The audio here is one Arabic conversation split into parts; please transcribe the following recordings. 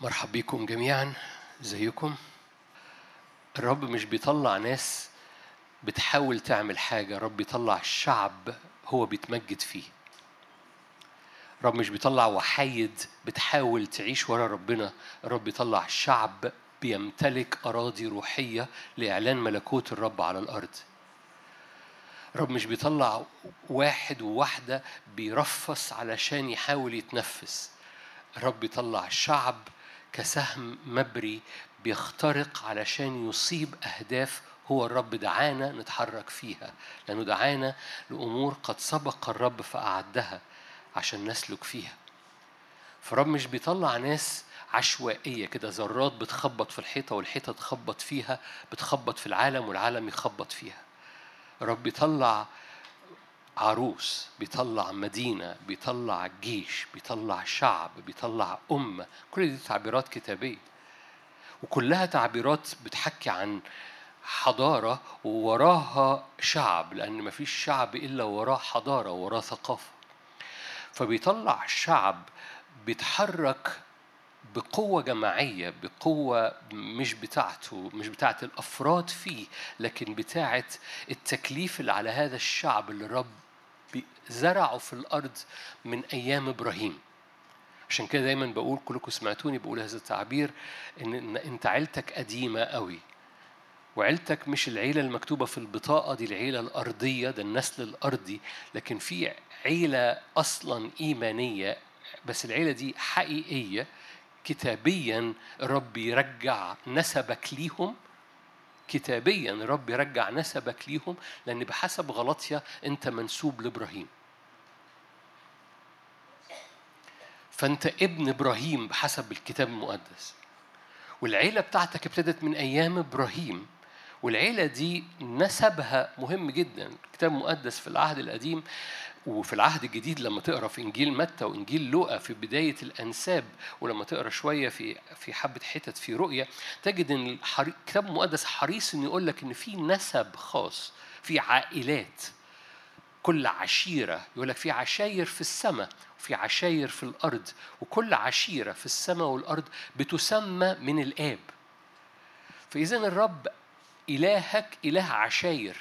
مرحب بكم جميعا. ازيكم الرب مش بيطلع ناس بتحاول تعمل حاجة الرب بيطلع شعب هو بيتمجد فيه. الرب مش بيطلع وحايد بتحاول تعيش ورا ربنا الرب بيطلع شعب بيمتلك أراضي روحية لإعلان ملكوت الرب على الأرض. الرب مش بيطلع واحد وواحدة بيرفص علشان يحاول يتنفس. الرب بيطلع شعب كسهم مبري بيخترق علشان يصيب أهداف هو الرب دعانا نتحرك فيها لأنه دعانا لأمور قد سبق الرب فأعدها عشان نسلك فيها. فالرب مش بيطلع ناس عشوائية كده ذرات بتخبط في الحيطة والحيطة تخبط فيها بتخبط في العالم والعالم يخبط فيها. الرب بيطلع عروس بيطلع مدينة بيطلع جيش بيطلع شعب بيطلع أمة. كل دي تعبيرات كتابية. وكلها تعبيرات بتحكي عن حضارة ووراها شعب لأن مفيش شعب إلا وراه حضارة وراه ثقافة. فبيطلع شعب بيتحرك بقوة جماعية بقوة مش بتاعته مش بتاعت الأفراد فيه لكن بتاعت التكليف اللي على هذا الشعب اللي الرب زرعه في الأرض من أيام إبراهيم. عشان كده دايما بقول كلكم سمعتوني بقول هذا التعبير إن, إن أنت عيلتك قديمة قوي. وعيلتك مش العيلة المكتوبة في البطاقة دي العيلة الأرضية ده النسل الأرضي. لكن في عيلة أصلا إيمانية بس العيلة دي حقيقية كتابيا الرب يرجع نسبك ليهم كتابيا الرب يرجع نسبك ليهم لأن بحسب غلطية أنت منسوب لإبراهيم. فأنت ابن إبراهيم بحسب الكتاب المقدس. والعيلة بتاعتك ابتدت من أيام إبراهيم. والعيلة دي نسبها مهم جدا. الكتاب المقدس في العهد القديم وفي العهد الجديد لما تقرأ في إنجيل متى وإنجيل لوقا في بداية الأنساب ولما تقرأ شوية في في حبة حتت في رؤيا تجد إن الكتاب المقدس حريص إنه يقول لك إن في نسب خاص في عائلات. كل عشيرة يقول لك في عشاير في السماء وفي عشاير في الأرض وكل عشيرة في السماء والأرض بتسمى من الآب. فاذا الرب إلهك إله عشاير.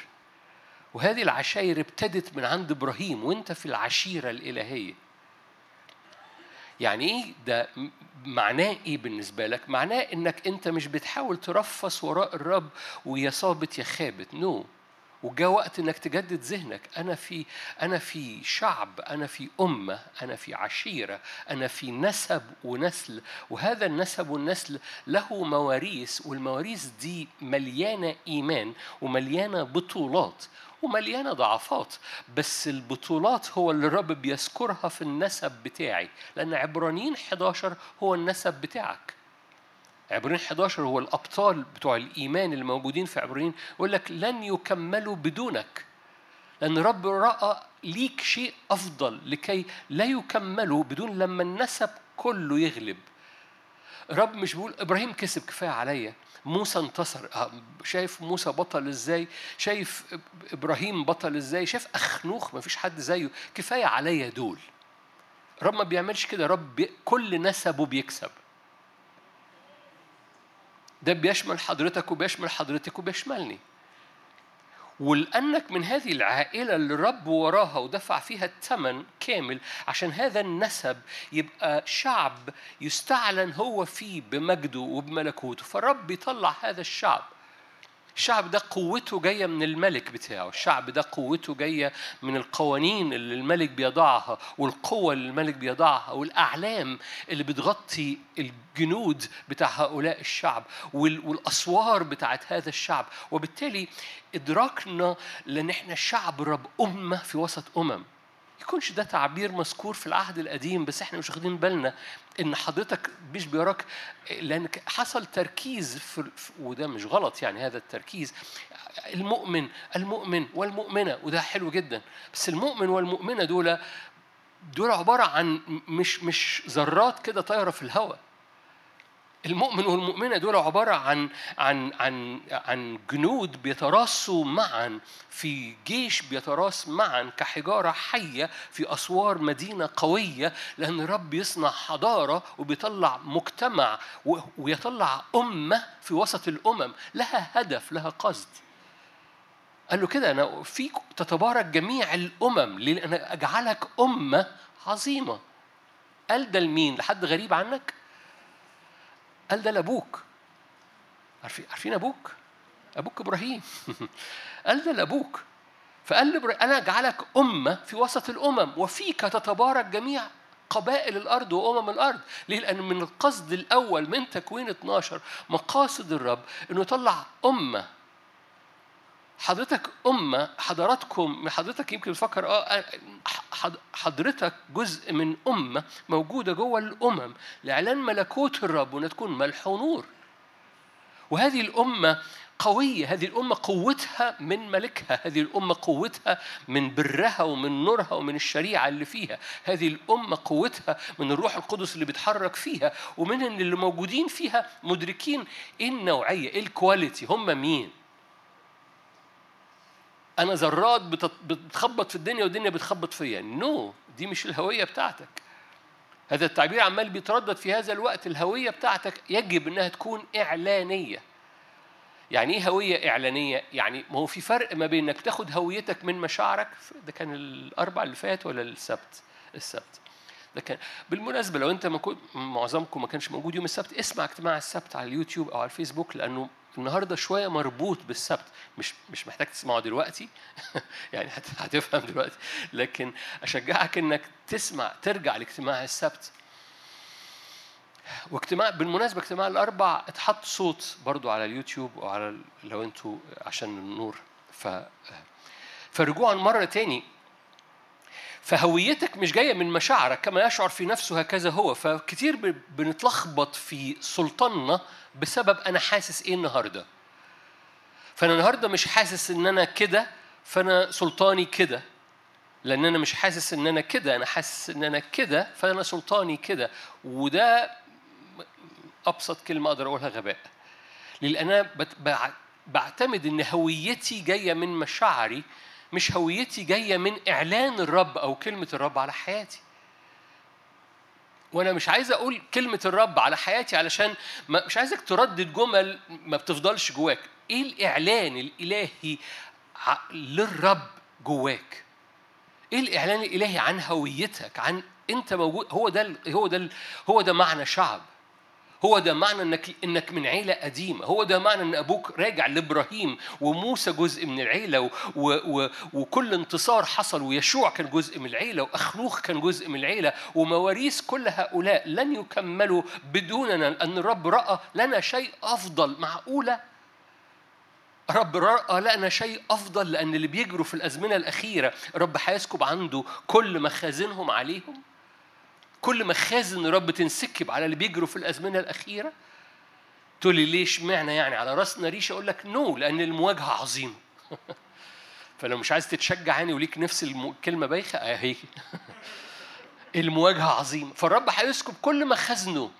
وهذه العشاير ابتدت من عند إبراهيم وأنت في العشيرة الإلهية. يعني إيه؟ ده معناه إيه بالنسبة لك؟ معناه إنك أنت مش بتحاول ترفس وراء الرب ويا صابت يا خابت. نو. no. وجاء وقت إنك تجدد ذهنك. أنا في أنا في شعب أنا في أمة أنا في عشيرة أنا في نسب ونسل. وهذا النسب والنسل له مواريث والمواريث دي مليانة إيمان ومليانة بطولات. ومليانة ضعفات بس البطولات هو اللي الرب بيذكرها في النسب بتاعي لأن عبرانيين 11 هو النسب بتاعك. عبرانيين 11 هو الأبطال بتوع الإيمان الموجودين في عبرانيين يقول لك لن يكملوا بدونك لأن الرب رأى ليك شيء أفضل لكي لا يكملوا بدون لما النسب كله يغلب. الرب مش بيقول إبراهيم كسب كفاية عليا. موسى انتصر. شايف موسى بطل إزاي؟ شايف إبراهيم بطل إزاي؟ شايف أخنوخ ما فيش حد زيه. كفاية عليا دول. رب ما بيعملش كده. رب كل نسبه بيكسب. ده بيشمل حضرتك وبيشمل حضرتك وبيشملني. ولأنك من هذه العائلة اللي رب وراها ودفع فيها الثمن كامل عشان هذا النسب يبقى شعب يستعلن هو فيه بمجده وبملكوته فالرب يطلع هذا الشعب. الشعب ده قوته جاية من الملك بتاعه الشعب ده قوته جاية من القوانين اللي الملك بيضعها والقوة اللي الملك بيضعها والأعلام اللي بتغطي الجنود بتاع هؤلاء الشعب والأسوار بتاعت هذا الشعب. وبالتالي إدراكنا لأن إحنا شعب رب أمة في وسط أمم. يكونش ده تعبير مذكور في العهد القديم بس إحنا مش واخدين بالنا إن حضرتك مش بيراك لأن حصل تركيز في وده مش غلط يعني هذا التركيز. المؤمن المؤمن والمؤمنة وده حلو جدا بس المؤمن والمؤمنة دول دول عبارة عن مش مش ذرات كده طايرة في الهواء المؤمن والمؤمنة دول عبارة عن عن عن عن جنود بيتراصوا معا في جيش بيتراص معا كحجارة حية في أسوار مدينة قوية لأن الرب يصنع حضارة وبيطلع مجتمع ويطلع أمة في وسط الأمم لها هدف لها قصد قال له كده أنا فيك تتبارك جميع الأمم لأن أجعلك أمة عظيمة قال ده لمين؟ لحد غريب عنك؟ قال ده لأبوك. عارفين عارفين أبوك؟ أبوك إبراهيم. قال ده لأبوك. فقال له أنا أجعلك أمة في وسط الأمم وفيك تتبارك جميع قبائل الأرض وأمم الأرض. ليه؟ لأن من القصد الأول من تكوين 12 مقاصد الرب إنه يطلع أمة حضرتك أمة حضراتكم حضرتك يمكن تفكر آه حضرتك جزء من أمة موجودة جوه الأمم لإعلان ملكوت الرب وإنها تكون ملح ونور. وهذه الأمة قوية هذه الأمة قوتها من ملكها هذه الأمة قوتها من برها ومن نورها ومن الشريعة اللي فيها. هذه الأمة قوتها من الروح القدس اللي بيتحرك فيها ومن اللي موجودين فيها مدركين إيه النوعية إيه ال quality هم مين؟ أنا ذرات بتخبط في الدنيا والدنيا بتخبط فيا. no no. دي مش الهوية بتاعتك. هذا التعبير عمال بيتردد في هذا الوقت. الهوية بتاعتك يجب إنها تكون إعلانية. يعني إيه هوية إعلانية؟ يعني ما هو في فرق ما بين إنك تاخد هويتك من مشاعرك. ده كان الأربع اللي فات ولا السبت؟ السبت. ده كان بالمناسبة لو أنت ما كنت معظمكم ما كانش موجود يوم السبت اسمع اجتماع السبت على اليوتيوب أو على الفيسبوك لأنه النهارده شوية مربوط بالسبت. مش مش محتاج تسمعه دلوقتي. يعني هتفهم دلوقتي. لكن أشجعك إنك تسمع ترجع لاجتماع السبت. واجتماع بالمناسبة اجتماع الأربع اتحط صوت برضو على اليوتيوب وعلى لو أنتوا عشان النور. ف فرجوعا مرة تاني. فهويتك مش جاية من مشاعرك كما يشعر في نفسه هكذا هو. فكتير بنتلخبط في سلطاننا بسبب أنا حاسس إيه النهارده. فأنا النهارده مش حاسس إن أنا كده فأنا سلطاني كده. لأن أنا مش حاسس إن أنا كده أنا حاسس إن أنا كده فأنا سلطاني كده. وده أبسط كلمة أقدر أقولها غباء. لأن أنا بعتمد إن هويتي جاية من مشاعري مش هويتي جاية من إعلان الرب أو كلمة الرب على حياتي. وأنا مش عايز أقول كلمة الرب على حياتي علشان مش عايزك تردد جمل ما بتفضلش جواك. إيه الإعلان الإلهي للرب جواك؟ إيه الإعلان الإلهي عن هويتك؟ عن أنت موجود هو ده هو ده هو ده معنى شعب. هو ده معنى انك إنك من عيلة قديمة. هو ده معنى إن أبوك راجع لإبراهيم وموسى جزء من العيلة و و وكل انتصار حصل ويشوع كان جزء من العيلة واخنوخ كان جزء من العيلة ومواريث كل هؤلاء لن يكملوا بدوننا لأن الرب رأى لنا شيء أفضل. معقولة؟ رب رأى لنا شيء أفضل لأن اللي بيجروا في الأزمنة الأخيرة رب هيسكب عنده كل مخازنهم عليهم؟ كل مخازن الرب تنسكب على اللي بيجروا في الأزمنة الأخيرة تقول لي ليش معنى يعني على رأسنا ريشة؟ أقول لك نو لأن المواجهة عظيمة. فلو مش عايز تتشجع يعني وليك نفس الكلمة بايخة اهي المواجهة عظيمة. فالرب هيسكب كل مخازنه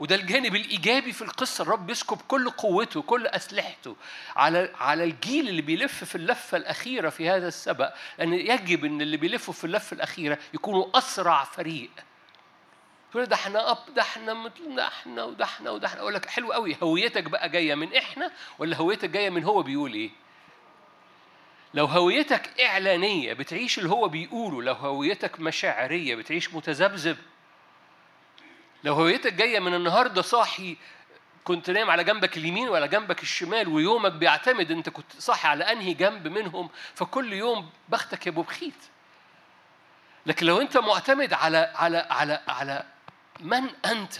وده الجانب الإيجابي في القصة. الرب يسكب كل قوته كل أسلحته على على الجيل اللي بيلف في اللفة الأخيرة في هذا السبق لأن يجب إن اللي بيلفوا في اللفة الأخيرة يكونوا أسرع فريق. تقول ده إحنا أب ده إحنا ده إحنا وده إحنا وده إحنا. أقول لك حلو قوي هويتك بقى جاية من إحنا ولا هويتك جاية من هو بيقول إيه؟ لو هويتك إعلانية بتعيش اللي هو بيقوله لو هويتك مشاعرية بتعيش متذبذب لو هويتك جاية من النهاردة صاحي كنت نايم على جنبك اليمين ولا جنبك الشمال ويومك بيعتمد أنت كنت صاحي على أنهي جنب منهم فكل يوم بختك يا أبو بخيت. لكن لو أنت معتمد على على على على من أنت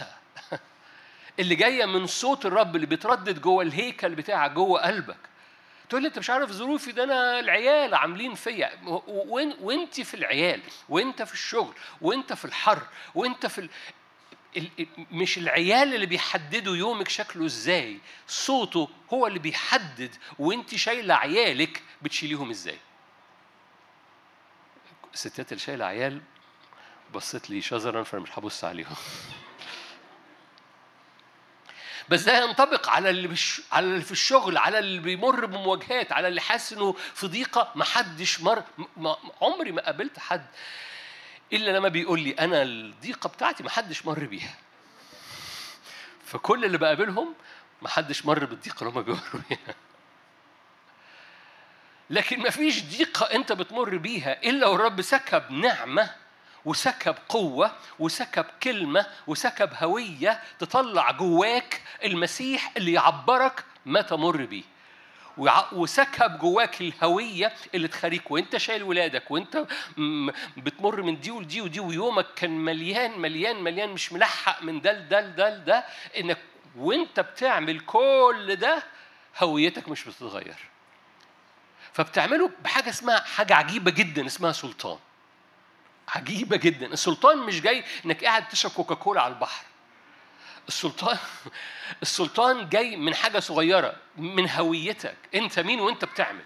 اللي جاية من صوت الرب اللي بيتردد جوه الهيكل بتاعك جوه قلبك. تقول لي أنت مش عارف ظروفي ده أنا العيال عاملين فيا. وانت في العيال وإنت في الشغل وإنت في الحر وإنت في مش العيال اللي بيحددوا يومك شكله إزاي صوته هو اللي بيحدد وانت شايلة عيالك بتشيليهم إزاي الستات اللي شايلة عيال بصيت لي شزرا فأنا مش هبص عليهم بس ده ينطبق على اللي بش... على اللي في الشغل على اللي بيمر بمواجهات على اللي حاسس إنه في ضيقة ما حدش مر. عمري ما قابلت حد إلا لما بيقول لي أنا الضيقة بتاعتي ما حدش مر بيها. فكل اللي بقابلهم ما حدش مر بالضيقة اللي هم بيمروا بيها. لكن ما فيش ضيقة أنت بتمر بيها إلا والرب سكب نعمة وسكب قوة وسكب كلمة وسكب هوية تطلع جواك المسيح اللي يعبرك ما تمر بيه. وسكب جواك الهوية اللي تخليك وانت شايل ولادك وانت بتمر من دي ولدي ودي ويومك كان مليان مليان مليان مش ملحق من ده لده لده لده إنك وانت بتعمل كل ده هويتك مش بتتغير. فبتعمله بحاجة اسمها حاجة عجيبة جدا اسمها سلطان. عجيبة جدا. السلطان مش جاي إنك قاعد تشرب كوكاكولا على البحر. السلطان السلطان جاي من حاجة صغيرة من هويتك. انت مين وانت بتعمل؟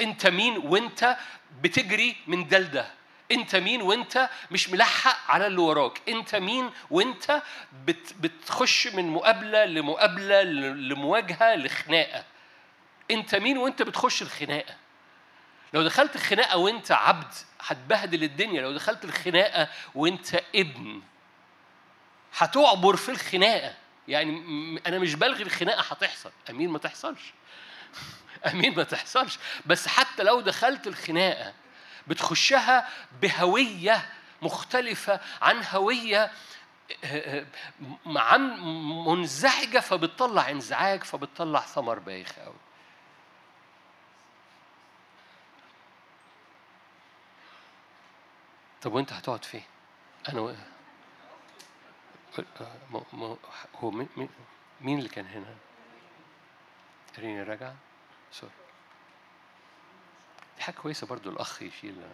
انت مين وانت بتجري من ده لده انت مين وانت مش ملحق على اللي وراك؟ انت مين وانت بت بتخش من مقابلة لمقابلة لمواجهة لخناقة؟ انت مين وانت بتخش الخناقة؟ لو دخلت الخناقة وانت عبد هتبهدل الدنيا. لو دخلت الخناقة وانت ابن هتعبر في الخناقة يعني أنا مش بلغي الخناقة هتحصل أمين ما تحصلش أمين ما تحصلش بس حتى لو دخلت الخناقة بتخشها بهوية مختلفة عن هوية عن منزعجة فبتطلع انزعاج فبتطلع ثمر بايخ قوي طب وأنت هتقعد فين؟ أنا. هو مين اللي كان هنا؟ ريني راجع سوري. دي حاجة كويسة برضو الأخ يشيل.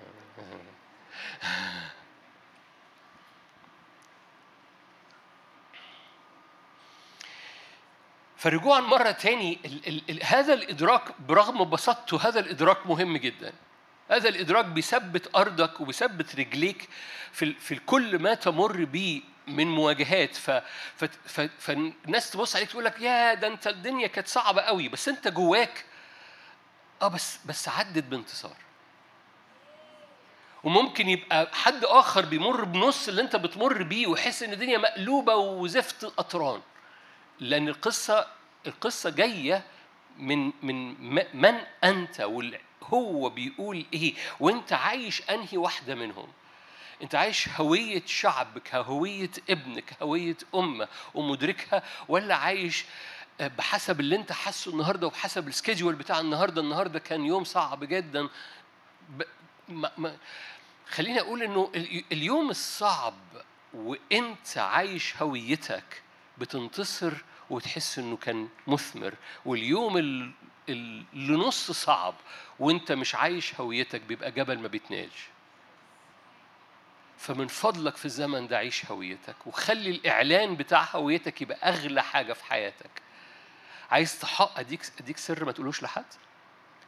فرجوعا مرة تاني ال ال ال هذا الإدراك برغم بساطته هذا الإدراك مهم جدا. هذا الإدراك بيثبت أرضك وبيثبت رجليك في, في كل ما تمر به من مواجهات. ف... ف... ف... فالناس تبص عليك تقول لك يا ده انت الدنيا كانت صعبة قوي. بس انت جواك آه بس بس عدت بانتصار. وممكن يبقى حد آخر بيمر بنص اللي انت بتمر بيه ويحس إن الدنيا مقلوبة وزفت قطران لأن القصة القصة جاية من من من أنت هو بيقول إيه وأنت عايش أنهي واحدة منهم. انت عايش هوية شعبك هوية ابنك هوية أمة ومدركها ولا عايش بحسب اللي انت حاسه النهارده وبحسب السكيدجول بتاع النهارده؟ النهارده كان يوم صعب جدا. ب... ما... ما... خليني أقول إنه اليوم الصعب وإنت عايش هويتك بتنتصر وتحس إنه كان مثمر. واليوم اللي نص صعب وإنت مش عايش هويتك بيبقى جبل ما بيتنالش فمن فضلك في الزمن ده عيش هويتك وخلي الإعلان بتاع هويتك يبقى أغلى حاجة في حياتك. عايز تحقق أديك أديك سر ما تقولوش لحد.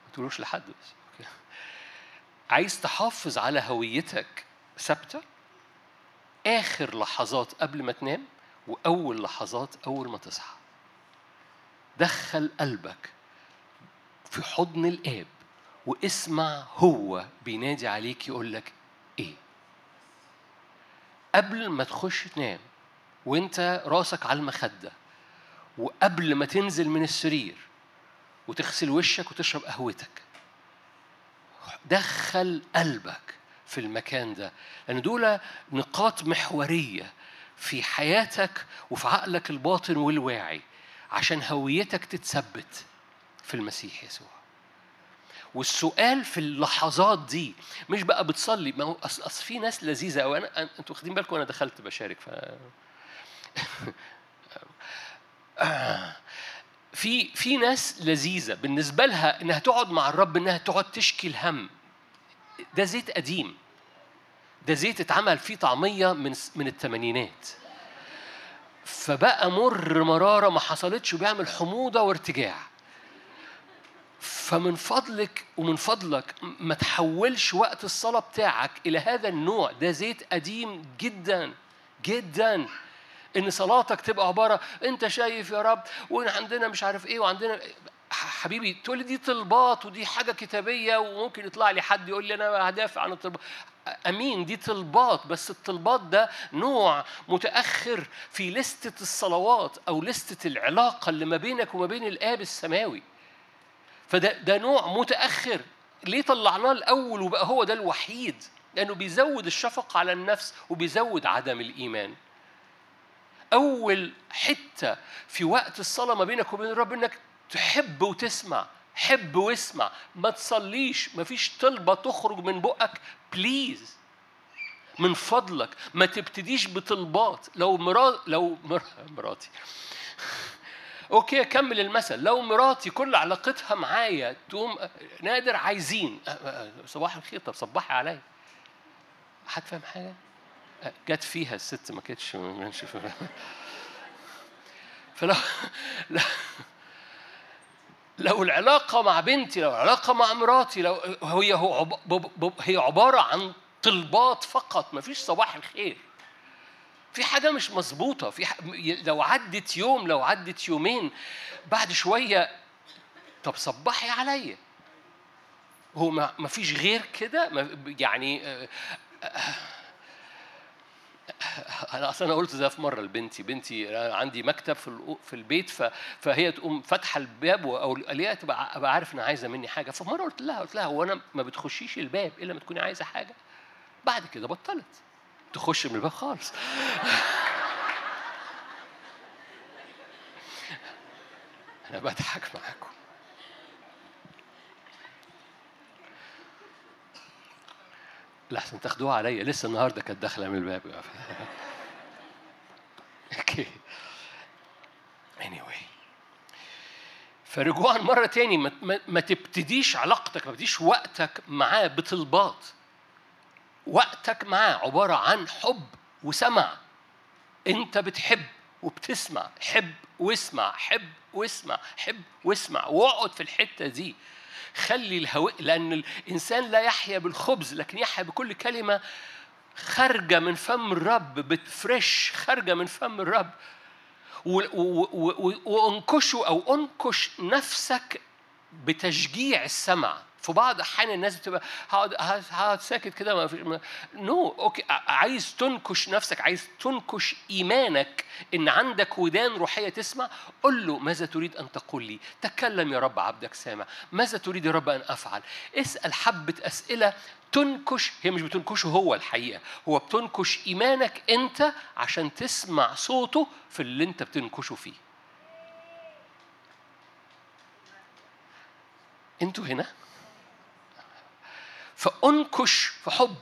ما تقولوش لحد بس. عايز تحافظ على هويتك ثابتة؟ آخر لحظات قبل ما تنام وأول لحظات أول ما تصحى. دخل قلبك في حضن الآب واسمع هو بينادي عليك يقول لك قبل ما تخش تنام وانت راسك على المخدة وقبل ما تنزل من السرير وتغسل وشك وتشرب قهوتك دخل قلبك في المكان ده لأن دول نقاط محورية في حياتك وفي عقلك الباطن والواعي عشان هويتك تتثبت في المسيح يسوع. والسؤال في اللحظات دي مش بقى بتصلي. ما هو اصل أصل في ناس لذيذة قوي أنا أنتوا واخدين بالكم أنا دخلت بشارك ف في في ناس لذيذة بالنسبة لها إنها تقعد مع الرب إنها تقعد تشكي الهم. ده زيت قديم. ده زيت اتعمل فيه طعمية من من الثمانينات فبقى مر مرارة ما حصلتش وبيعمل حموضة وارتجاع. فمن فضلك ومن فضلك ما تحولش وقت الصلاة بتاعك إلى هذا النوع. ده زيت قديم جدا جدا. إن صلاتك تبقى عبارة أنت شايف يا رب وان عندنا مش عارف إيه وعندنا حبيبي تقول لي دي طلبات ودي حاجة كتابية وممكن يطلع لي حد يقول لي أنا هدافع عن الطلبات أمين دي طلبات. بس الطلبات ده نوع متأخر في لستة الصلوات أو لستة العلاقة اللي ما بينك وما بين الآب السماوي. فده ده نوع متأخر. ليه طلعناه الأول وبقى هو ده الوحيد؟ لأنه بيزود الشفقة على النفس وبيزود عدم الإيمان. أول حتة في وقت الصلاة ما بينك وبين الرب إنك تحب وتسمع حب واسمع. ما تصليش ما فيش طلبة تخرج من بقك. please من فضلك. ما تبتديش بطلبات. لو مرات لو مر... مراتي. okay اكمل المثل. لو مراتي كل علاقتها معايا تقوم نادر عايزين. صباح الخير. طب صبحي عليا. حد فاهم حاجة؟ جت فيها الست ما كانتش فلو لا لو العلاقة مع بنتي لو العلاقة مع مراتي لو هي هو هي عبارة عن طلبات فقط. ما فيش صباح الخير. في حاجة مش مظبوطة في ح... لو عدت يوم لو عدت يومين بعد شوية طب صبحي عليا. هو ما فيش غير كده؟ يعني أنا أصلا أنا قلت ده في مرة لبنتي بنتي عندي مكتب في في البيت فهي تقوم فاتحة الباب أو ليها تبقى أبقى عارف إنها عايزة مني حاجة. فمرة قلت لها قلت لها هو أنا ما بتخشيش الباب إلا لما تكوني عايزة حاجة؟ بعد كده بطلت. تخش من الباب خالص. أنا بضحك معاكم. لحسن تاخدوها عليا. لسه النهارده كانت داخلة من الباب. أوكي. Anyway. فرجوعا مرة تاني ما, ما تبتديش علاقتك ما تبتديش وقتك معاه بطلبات. وقتك معاه عبارة عن حب وسمع. انت بتحب وبتسمع حب واسمع حب واسمع حب واسمع. واقعد في الحتة دي. خلي الهواء لأن الإنسان لا يحيا بالخبز لكن يحيا بكل كلمة خارجة من فم الرب بتفرش خارجة من فم الرب. وانكشوا أو انكش نفسك بتشجيع السمع. في بعض أحيان الناس بتبقى هقعد هقعد ساكت كده ما في no okay عايز تنكش نفسك عايز تنكش إيمانك إن عندك ودان روحية تسمع قل له ماذا تريد أن تقول لي؟ تكلم يا رب عبدك سامع. ماذا تريد يا رب أن أفعل؟ اسأل حبة أسئلة تنكش هي مش بتنكشه هو الحقيقة هو بتنكش إيمانك أنت عشان تسمع صوته في اللي أنت بتنكشه فيه. أنتوا هنا؟ فأنكش في حب.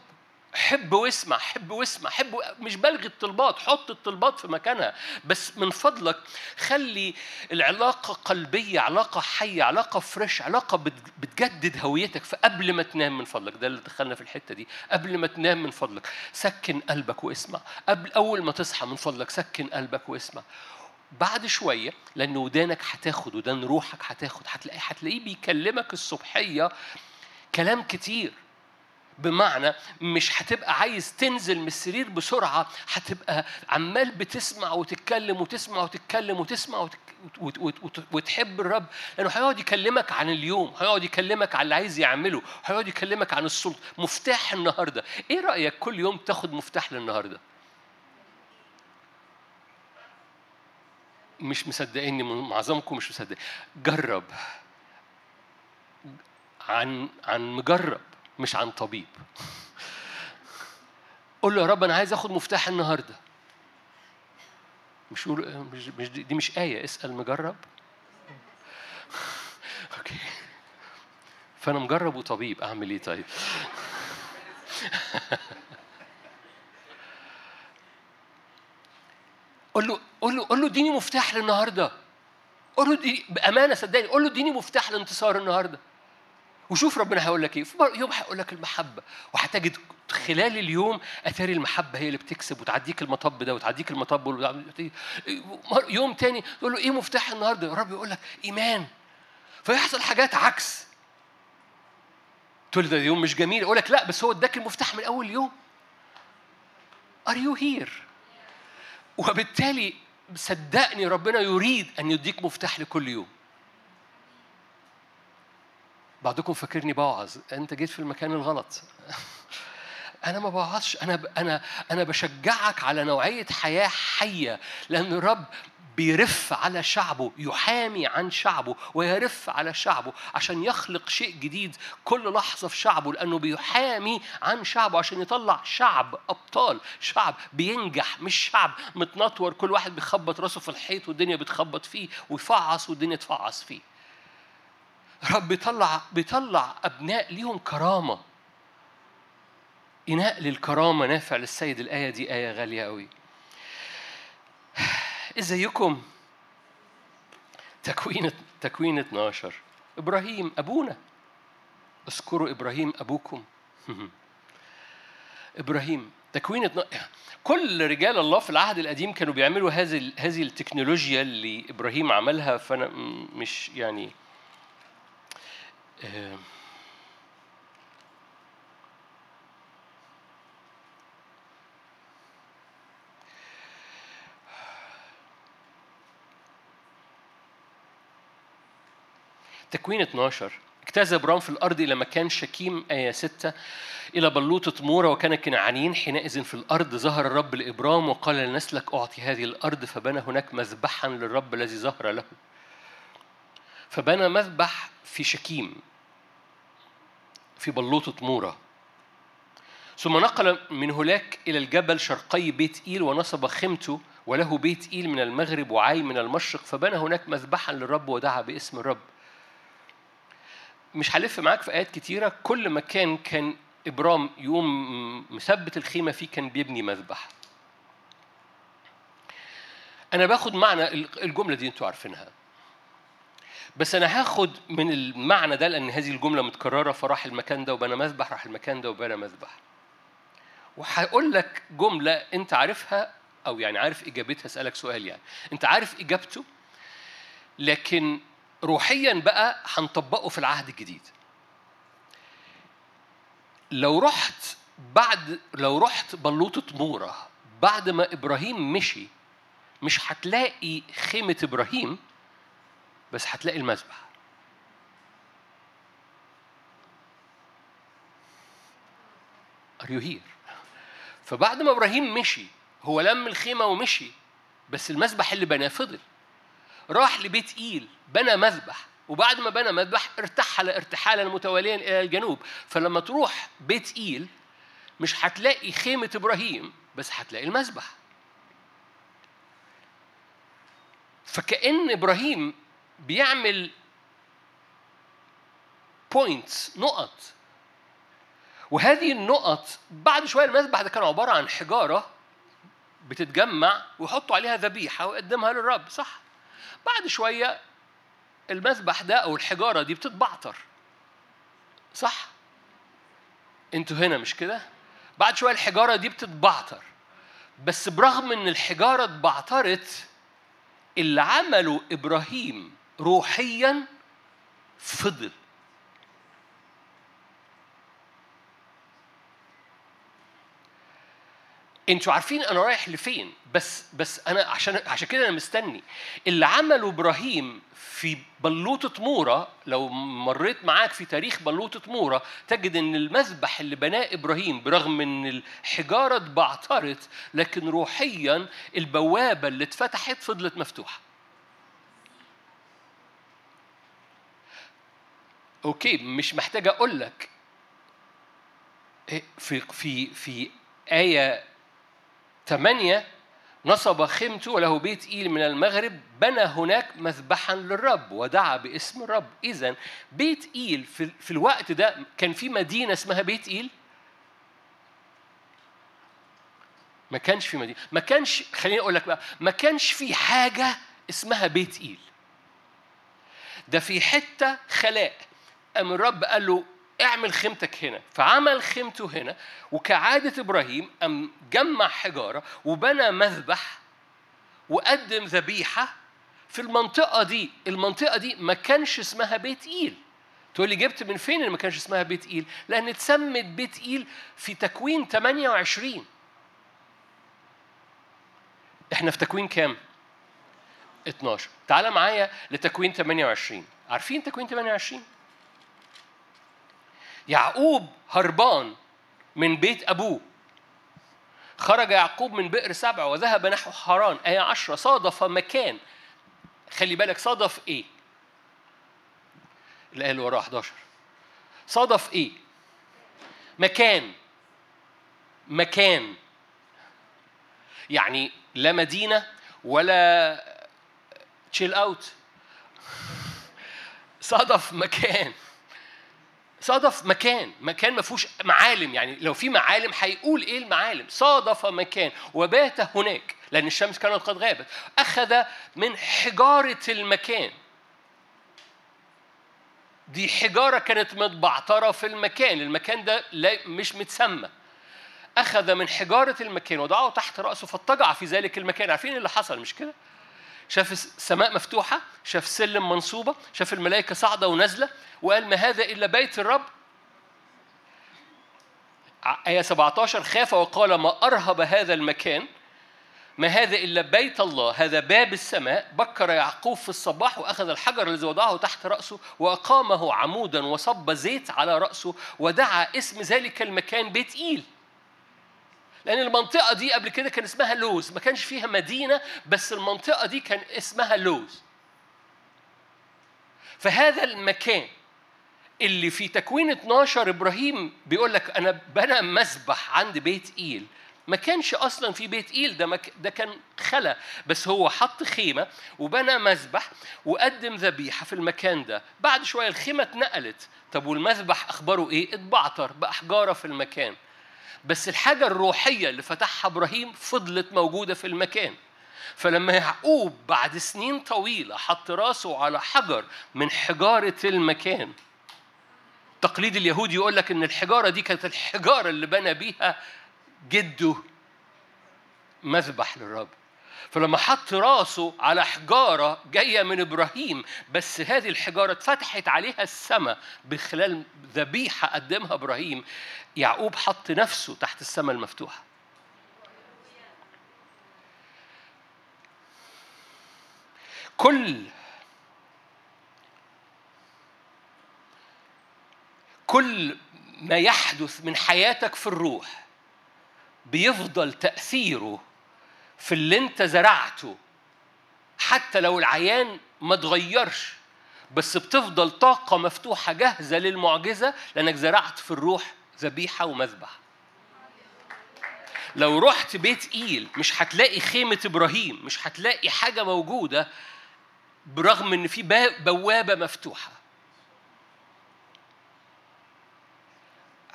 حب واسمع حب واسمع. حب مش بلغي الطلبات حط الطلبات في مكانها. بس من فضلك خلي العلاقة قلبية علاقة حية علاقة فريش علاقة بتجدد هويتك. فقبل ما تنام من فضلك ده اللي دخلنا في الحتة دي. قبل ما تنام من فضلك سكن قلبك واسمع. قبل أول ما تصحى من فضلك سكن قلبك واسمع. بعد شوية لأن ودانك هتاخد ودان روحك هتاخد. هتلاقي هتلاقيه بيكلمك الصبحية كلام كتير. بمعنى مش هتبقى عايز تنزل من السرير بسرعة هتبقى عمال بتسمع وتتكلم وتسمع وتتكلم وتسمع وتحب الرب. لأنه هيقعد يكلمك عن اليوم هيقعد يكلمك عن اللي عايز يعمله هيقعد يكلمك عن السلطة مفتاح النهاردة. إيه رأيك كل يوم تاخد مفتاح للنهاردة؟ مش مصدقيني معظمكم مش مصدق. جرب. عن عن مجرب. مش عن طبيب. قول له يا رب أنا عايز آخد مفتاح النهارده. مش مش, دي مش آية اسأل مجرب. أوكي. فأنا مجرب وطبيب أعمل إيه طيب؟ قول له قول له قول له اديني مفتاح للنهاردة. قول له دي بأمانة صدقني قول له اديني مفتاح لانتصار النهارده. وشوف ربنا هيقول لك إيه. في يوم هيقول لك المحبة. وهتجد خلال اليوم اتاري المحبة هي اللي بتكسب وتعديك المطب ده وتعديك المطب يوم تاني تقول له إيه مفتاح النهارده؟ الرب يقول لك إيمان. فيحصل حاجات عكس. تقول ده يوم مش جميل. يقول لك لا بس هو اداك المفتاح من أول يوم. Are you here؟ وبالتالي صدقني ربنا يريد أن يديك مفتاح لكل يوم. بعضكم فاكرني بوعظ. انت جيت في المكان الغلط. أنا ما بوعظش. أنا ب... أنا أنا بشجعك على نوعية حياة حية لأن الرب بيرف على شعبه يحامي عن شعبه ويرف على شعبه عشان يخلق شيء جديد كل لحظة في شعبه لأنه بيحامي عن شعبه عشان يطلع شعب أبطال شعب بينجح مش شعب متنطور. كل واحد بيخبط راسه في الحيط والدنيا بتخبط فيه ويفعص والدنيا تفعص فيه. رب بيطلع بيطلع أبناء ليهم كرامة. إناء للكرامة نافع للسيد. الآية دي آية غالية أوي. إزيكم؟ تكوين تكوين 12 إبراهيم أبونا. اذكروا إبراهيم أبوكم. إبراهيم تكوين 12 كل رجال الله في العهد القديم كانوا بيعملوا هذه هذه التكنولوجيا اللي إبراهيم عملها فأنا مش يعني آه تكوين 12 اجتاز ابرام في الأرض إلى مكان شكيم آية 6 إلى بلوطه مورا وكان كنعانيين. حينئذ في الأرض ظهر الرب لإبرام وقال لنسلك أعطي هذه الأرض فبنى هناك مذبحا للرب الذي ظهر له. فبنى مذبح في شكيم في بلوطة مورا. ثم نقل من هناك إلى الجبل شرقي بيت إيل ونصب خيمته وله بيت إيل من المغرب وعاي من المشرق فبنى هناك مذبحا للرب ودعا باسم الرب. مش هلف معاك في آيات كتيرة كل مكان كان إبرام يقوم مثبت الخيمة فيه كان بيبني مذبح. أنا باخد معنى الجملة دي أنتوا عارفينها. بس أنا هاخد من المعنى ده لأن هذه الجملة متكررة فراح المكان ده وبنى مذبح راح المكان ده وبنى مذبح. وهقول لك جملة أنت عارفها أو يعني عارف إجابتها أسألك سؤال يعني. أنت عارف إجابته لكن روحيا بقى هنطبقه في العهد الجديد. لو رحت بعد لو رحت بلوطة مورة بعد ما إبراهيم مشي مش هتلاقي خيمة إبراهيم بس هتلاقي المذبح. Are؟ فبعد ما إبراهيم مشي هو لم الخيمة ومشي بس المذبح اللي بناه فضل. راح لبيت إيل بنى مذبح. وبعد ما بنى مذبح ارتحل ارتحالا متواليا إلى الجنوب. فلما تروح بيت إيل مش هتلاقي خيمة إبراهيم بس هتلاقي المذبح. فكأن إبراهيم بيعمل بوينتس نقط وهذه النقط بعد شوية المذبح ده كان عبارة عن حجارة بتتجمع ويحطوا عليها ذبيحة ويقدمها للرب صح بعد شوية المذبح ده أو الحجارة دي بتتبعتر صح؟ أنتوا هنا مش كده؟ بعد شوية الحجارة دي بتتبعتر بس برغم إن الحجارة اتبعترت اللي عمله إبراهيم روحيا فضل. أنتوا عارفين أنا رايح لفين بس بس أنا عشان عشان كده أنا مستني. اللي عمله إبراهيم في بلوطة مورا لو مريت معاك في تاريخ بلوطة مورا تجد إن المذبح اللي بناه إبراهيم برغم إن الحجارة اتبعترت لكن روحيا البوابة اللي اتفتحت فضلت مفتوحة. أوكي مش محتاج أقول لك في في في آية ثمانية نصب خيمته وله بيت إيل من المغرب بنى هناك مذبحا للرب ودعا باسم الرب. إذا بيت إيل في, في الوقت ده كان في مدينة اسمها بيت إيل؟ ما كانش في مدينة. ما كانش خليني أقول لك بقى ما كانش في حاجة اسمها بيت إيل. ده في حتة خلاء. أم الرب قال له اعمل خيمتك هنا. فعمل خيمته هنا وكعادة إبراهيم أم جمع حجارة وبنى مذبح وقدم ذبيحة في المنطقة دي. المنطقة دي ما كانش اسمها بيت إيل تقول لي جبت من فين اللي ما كانش اسمها بيت إيل لأن اتسمت بيت إيل في تكوين 28 إحنا في تكوين كام؟ 12 تعال معايا لتكوين 28 عارفين تكوين 28 يعقوب هربان من بيت أبوه. خرج يعقوب من بئر سبع وذهب نحو حران. آية عشرة؟ صادف مكان. خلي بالك صادف إيه؟ الآية اللي وراها 11 صادف إيه؟ مكان. مكان. يعني لا مدينة ولا تشيل اوت صادف مكان. صادف مكان مكان ما فيهوش معالم يعني لو في معالم هيقول إيه المعالم؟ صادف مكان وبات هناك لأن الشمس كانت قد غابت أخذ من حجارة المكان. دي حجارة كانت متبعترة في المكان المكان ده لا مش متسمى. أخذ من حجارة المكان وضعه تحت رأسه فاضطجع في ذلك المكان. عارفين اللي حصل مش كده؟ شاف السماء مفتوحة شاف سلم منصوبة شاف الملائكة صاعدة ونازلة وقال ما هذا إلا بيت الرب؟ آية 17 خاف وقال ما أرهب هذا المكان؟ ما هذا إلا بيت الله هذا باب السماء بكر يعقوب في الصباح وأخذ الحجر الذي وضعه تحت رأسه وأقامه عمودا وصب زيت على رأسه ودعا اسم ذلك المكان بيت إيل لأن المنطقة دي قبل كده كان اسمها لوز ما كانش فيها مدينة بس المنطقة دي كان اسمها لوز. فهذا المكان اللي في تكوين 12 إبراهيم بيقول لك أنا بنى مسبح عند بيت إيل. ما كانش أصلا في بيت إيل ده مك... ده كان خلا بس هو حط خيمة وبنى مذبح وقدم ذبيحة في المكان ده. بعد شوية الخيمة اتنقلت. طب والمذبح أخباره إيه؟ اتبعتر بأحجاره في المكان. بس الحاجة الروحية اللي فتحها إبراهيم فضلت موجودة في المكان. فلما يعقوب بعد سنين طويلة حط راسه على حجر من حجارة المكان التقليد اليهودي يقول لك إن الحجارة دي كانت الحجارة اللي بنى بيها جده مذبح للرب. فلما حط راسه على حجارة جاية من إبراهيم بس هذه الحجارة اتفتحت عليها السماء بخلال ذبيحة قدمها إبراهيم يعقوب حط نفسه تحت السماء المفتوحة. كل كل ما يحدث من حياتك في الروح بيفضل تأثيره في اللي انت زرعته. حتى لو العيان ما اتغيرش بس بتفضل طاقة مفتوحة جاهزة للمعجزة لأنك زرعت في الروح ذبيحة ومذبح. لو رحت بيت إيل مش هتلاقي خيمة إبراهيم مش هتلاقي حاجة موجودة برغم إن في بوابة مفتوحة.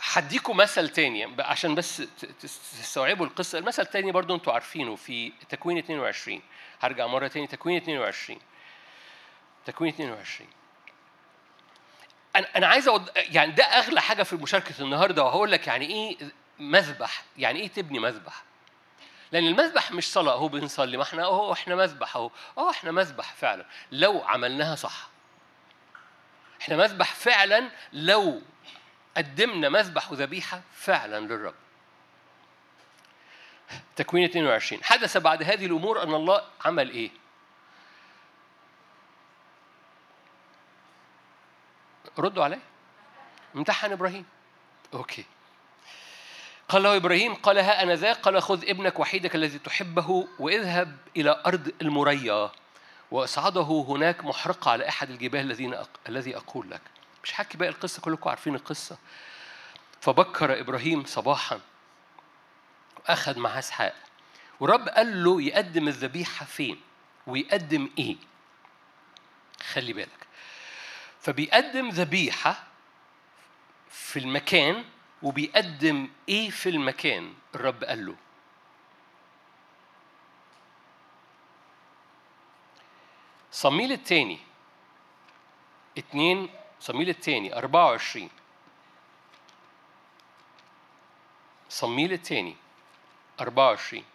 هديكم مثل تاني عشان بس تستوعبوا القصة. المثل التاني برضو أنتوا عارفينه في تكوين 22 هرجع مرة تاني تكوين 22 تكوين 22 أنا أنا عايز أود... يعني ده أغلى حاجة في مشاركة النهارده وهقول لك يعني إيه مذبح يعني إيه تبني مذبح. لأن المذبح مش صلاة أهو بنصلي ما إحنا أهو إحنا مذبح اهو آه إحنا مذبح فعلا لو عملناها صح. إحنا مذبح فعلا لو قدمنا مذبح وذبيحة فعلا للرب. تكوين 22 حدث بعد هذه الأمور أن الله عمل إيه؟ ردوا عليه امتحن إبراهيم. okay. قال له إبراهيم قال ها أنا ذا قال خذ ابنك وحيدك الذي تحبه واذهب إلى أرض المريا وأصعده هناك محرقة على أحد الجبال الذين. الذي أقول لك. مش حكي باقي القصة كلكم عارفين القصة. فبكر إبراهيم صباحا واخذ معاه إسحاق. ورب قال له يقدم الذبيحة فين؟ ويقدم إيه؟ خلي بالك. فبيقدم ذبيحة في المكان وبيقدم إيه في المكان؟ الرب قال له. صميل التاني اتنين صميل أربعة وعشرين. صميل التاني أربعة وعشرين.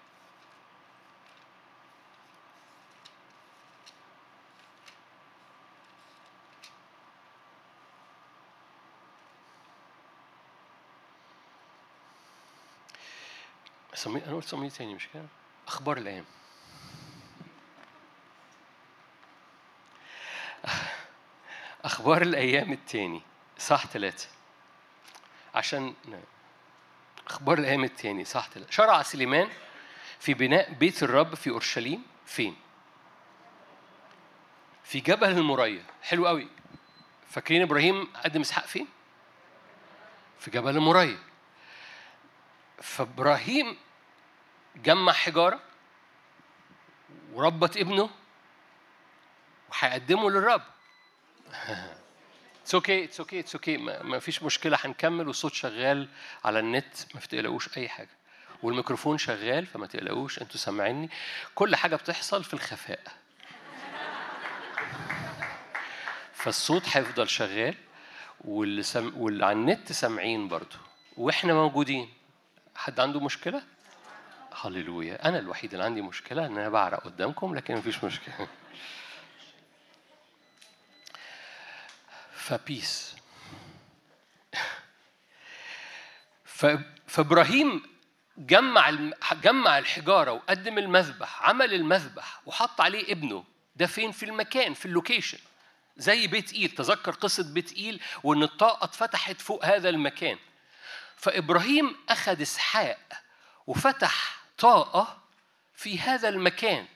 صميل أنا قلت صميل تاني مش كده؟ أخبار الأيام. أخبار الأيام التاني. صح ثلاثة عشان أخبار الأيام التاني صح ثلاثة شرع سليمان في بناء بيت الرب في أورشليم فين؟ في جبل المريا. حلو قوي فاكرين إبراهيم قدم إسحاق فين؟ في جبل المريا. فإبراهيم جمع حجارة وربط ابنه وهيقدمه للرب. it's okay it's okay it's okay ما فيش مشكلة هنكمل والصوت شغال على النت ما تقلقوش أي حاجة. والميكروفون شغال فما تقلقوش أنتوا سامعيني. كل حاجة بتحصل في الخفاء. فالصوت هيفضل شغال واللي, سم... واللي على النت سامعين برضو وإحنا موجودين. حد عنده مشكلة؟ هللويا. أنا الوحيد اللي عندي مشكلة إن أنا بعرق قدامكم لكن مفيش مشكلة. فبيس فإبراهيم جمع جمع الحجارة وقدم المذبح عمل المذبح وحط عليه ابنه. ده فين؟ في المكان في ال location. زي بيت إيل. تذكر قصة بيت إيل؟ وإن الطاقة اتفتحت فوق هذا المكان. فإبراهيم أخذ إسحاق وفتح طاقة في هذا المكان.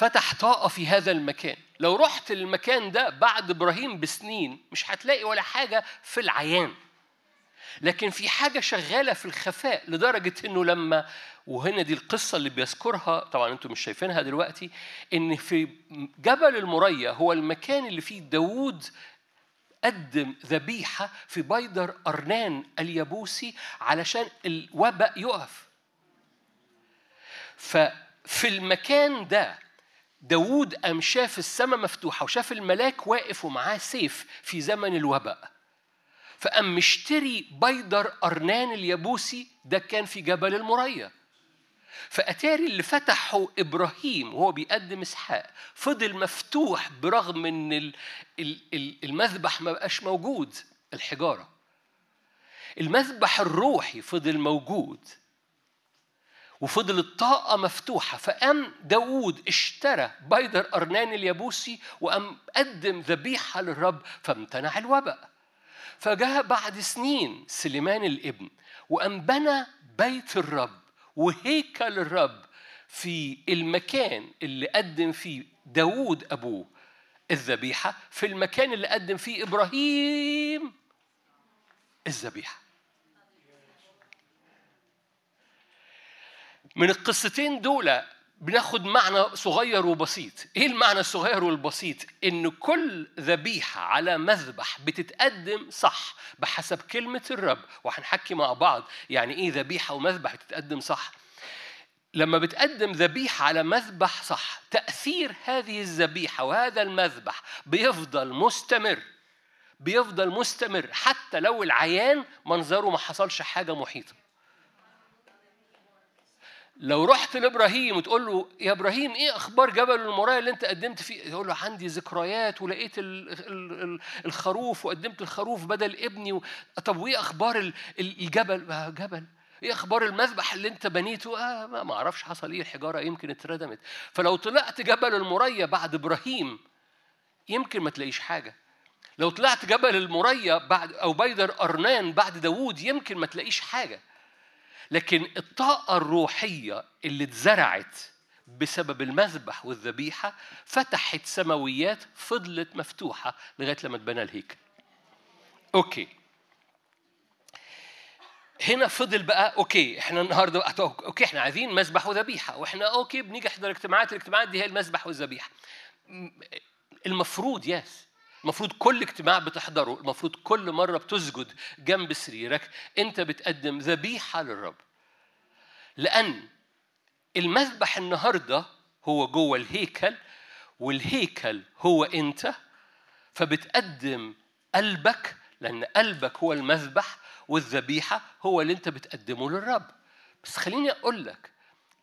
فتح طاقة في هذا المكان. لو رحت المكان ده بعد إبراهيم بسنين مش هتلاقي ولا حاجة في العيان. لكن في حاجة شغالة في الخفاء لدرجة إنه لما وهنا دي القصة اللي بيذكرها طبعا أنتم مش شايفينها دلوقتي إن في جبل المريا هو المكان اللي فيه داوود قدم ذبيحة في بيدر أرنان اليابوسي علشان الوباء يقف. ففي المكان ده داوود قام شاف السماء مفتوحة وشاف الملاك واقف ومعاه سيف في زمن الوباء فقام مشتري بيدر أرنان اليابوسي ده كان في جبل المريا. فأتاري اللي فتحه إبراهيم وهو بيقدم إسحاق فضل مفتوح برغم إن المذبح ما بقاش موجود الحجارة. المذبح الروحي فضل موجود. وفضل الطاقة مفتوحة. فقام داوود اشترى بيدر أرنان اليابوسي وقام قدم ذبيحة للرب فامتنع الوباء. فجاء بعد سنين سليمان الابن وقام بنى بيت الرب وهيكل الرب في المكان اللي قدم فيه داوود أبوه. الذبيحة في المكان اللي قدم فيه إبراهيم. الذبيحة. من القصتين دول بناخد معنى صغير وبسيط. إيه المعنى الصغير والبسيط؟ إن كل ذبيحة على مذبح بتتقدم صح بحسب كلمة الرب وهنحكي مع بعض يعني إيه ذبيحة ومذبح بتتقدم صح. لما بتقدم ذبيحة على مذبح صح تأثير هذه الذبيحة وهذا المذبح بيفضل مستمر بيفضل مستمر حتى لو العيان منظره ما حصلش حاجة محيطة. لو رحت لإبراهيم وتقول له يا إبراهيم إيه أخبار جبل المرايا اللي أنت قدمت فيه؟ يقول له عندي ذكريات ولقيت الخروف وقدمت الخروف بدل ابني و... طب وإيه أخبار الجبل؟ آه، جبل. إيه أخبار المذبح اللي أنت بنيته؟ آه ما أعرفش حصل إيه الحجاره يمكن اتردمت. فلو طلعت جبل المريا بعد إبراهيم يمكن ما تلاقيش حاجة. لو طلعت جبل المريا بعد أو بيدر أرنان بعد داوود يمكن ما تلاقيش حاجة. لكن الطاقة الروحية اللي اتزرعت بسبب المذبح والذبيحة فتحت سماويات فضلت مفتوحة لغاية لما اتبنى الهيكل. okay. هنا فضل بقى okay إحنا النهارده okay إحنا عايزين مذبح وذبيحة وإحنا okay بنيجي نحضر اجتماعات الاجتماعات دي هي المذبح والذبيحة المفروض yes المفروض كل اجتماع بتحضره المفروض كل مرة بتسجد جنب سريرك أنت بتقدم ذبيحة للرب. لأن المذبح النهاردة هو جوه الهيكل والهيكل هو أنت فبتقدم قلبك لأن قلبك هو المذبح والذبيحة هو اللي أنت بتقدمه للرب. بس خليني أقول لك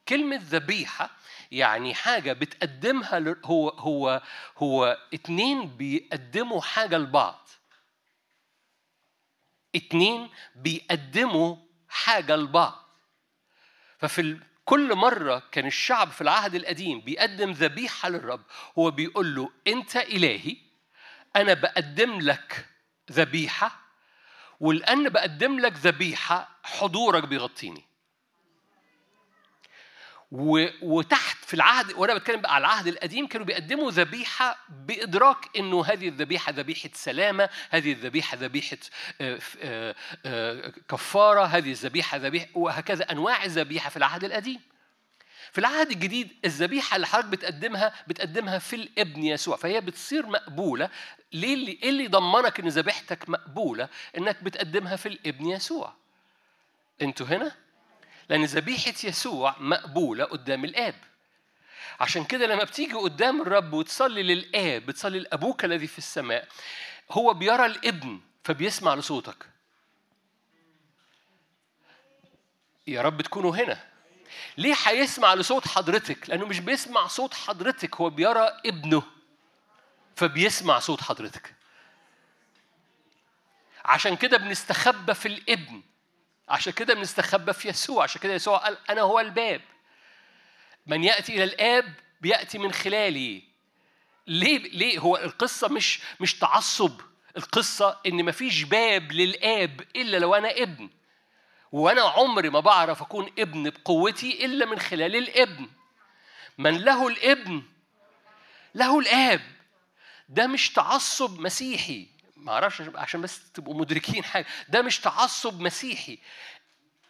كلمة ذبيحة يعني حاجة بتقدمها هو هو هو اتنين بيقدموا حاجة لبعض. اتنين بيقدموا حاجة لبعض. ففي كل مرة كان الشعب في العهد القديم بيقدم ذبيحة للرب هو بيقول له أنت إلهي أنا بقدم لك ذبيحة ولأن بقدم لك ذبيحة حضورك بيغطيني. وتحت في العهد وأنا بتكلم بقى على العهد القديم كانوا بيقدموا ذبيحة بإدراك إنه هذه الذبيحة ذبيحة سلامة، هذه الذبيحة ذبيحة آه، آه، آه، كفارة، هذه الذبيحة ذبيحة وهكذا أنواع الذبيحة في العهد القديم. في العهد الجديد الذبيحة اللي حضرتك بتقدمها بتقدمها في الابن يسوع فهي بتصير مقبولة. ليه اللي إيه اللي يضمنك إن ذبيحتك مقبولة؟ إنك بتقدمها في الابن يسوع. أنتوا هنا؟ لأن ذبيحة يسوع مقبولة قدام الآب. عشان كده لما بتيجي قدام الرب وتصلي للآب بتصلي لأبوك الذي في السماء هو بيرى الابن فبيسمع لصوتك. يا رب تكونوا هنا. ليه هيسمع لصوت حضرتك؟ لأنه مش بيسمع صوت حضرتك هو بيرى ابنه فبيسمع صوت حضرتك. عشان كده بنستخبى في الابن. عشان كده بنستخبى في يسوع. عشان كده يسوع قال أنا هو الباب. من يأتي إلى الآب بيأتي من خلالي ليه؟ ليه؟ هو القصة مش مش تعصب. القصة إن مفيش باب للآب إلا لو أنا ابن. وأنا عمري ما بعرف أكون ابن بقوتي إلا من خلال الابن. من له الابن له الآب. ده مش تعصب مسيحي. ما أعرفش عشان بس تبقوا مدركين حاجة. ده مش تعصب مسيحي.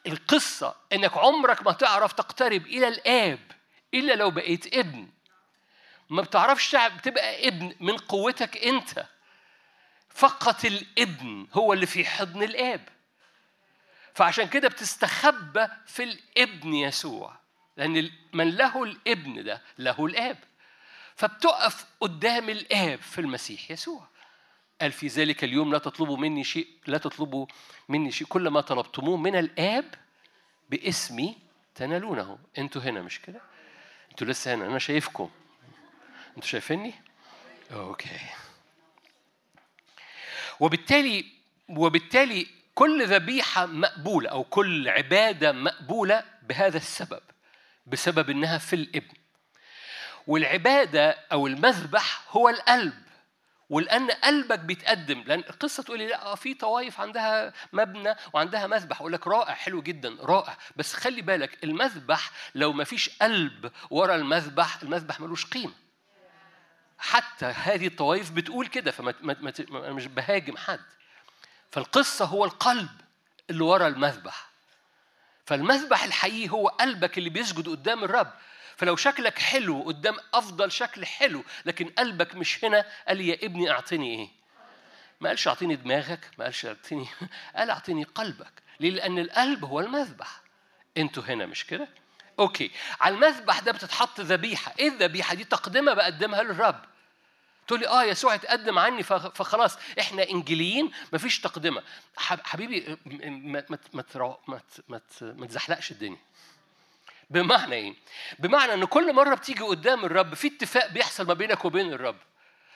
القصة إنك عمرك ما تعرف تقترب إلى الآب إلا لو بقيت ابن. ما بتعرفش تبقى ابن من قوتك أنت. فقط الابن هو اللي في حضن الآب. فعشان كده بتستخبى في الابن يسوع. لأن من له الابن ده له الآب. فبتقف قدام الآب في المسيح يسوع. قال في ذلك اليوم لا تطلبوا مني شيء لا تطلبوا مني شيء. كل ما طلبتموه من الآب باسمي تنالونه. أنتوا هنا مش كده؟ أنتوا لسه هنا. أنا شايفكم. أنتوا شايفيني؟ أوكي. وبالتالي وبالتالي كل ذبيحة مقبولة أو كل عبادة مقبولة بهذا السبب بسبب إنها في الإبن. والعبادة أو المذبح هو القلب. ولأن قلبك بيتقدم لأن القصة تقول لي لأ آه، في طوائف عندها مبنى وعندها مذبح. أقول لك رائع حلو جدا رائع. بس خلي بالك المذبح لو ما فيش قلب ورا المذبح المذبح ملوش قيمة. حتى هذه الطوائف بتقول كده فما ما ما مش بهاجم حد. فالقصة هو القلب اللي ورا المذبح. فالمذبح الحقيقي هو قلبك اللي بيسجد قدام الرب. فلو شكلك حلو قدام أفضل شكل حلو لكن قلبك مش هنا قال يا ابني اعطني إيه؟ ما قالش أعطيني دماغك ما قالش أعطيني قال أعطيني قلبك. ليه؟ لأن القلب هو المذبح. أنتوا هنا مش كده؟ أوكي. على المذبح ده بتتحط ذبيحة. إيه الذبيحة دي؟ تقدمة بقدمها للرب. تقول لي آه يسوع اتقدم عني فخلاص. إحنا إنجيليين مفيش تقدمة. حبيبي ما ما ما تزحلقش الدنيا. بمعنى إيه؟ بمعنى إن كل مرة بتيجي قدام الرب في اتفاق بيحصل ما بينك وبين الرب.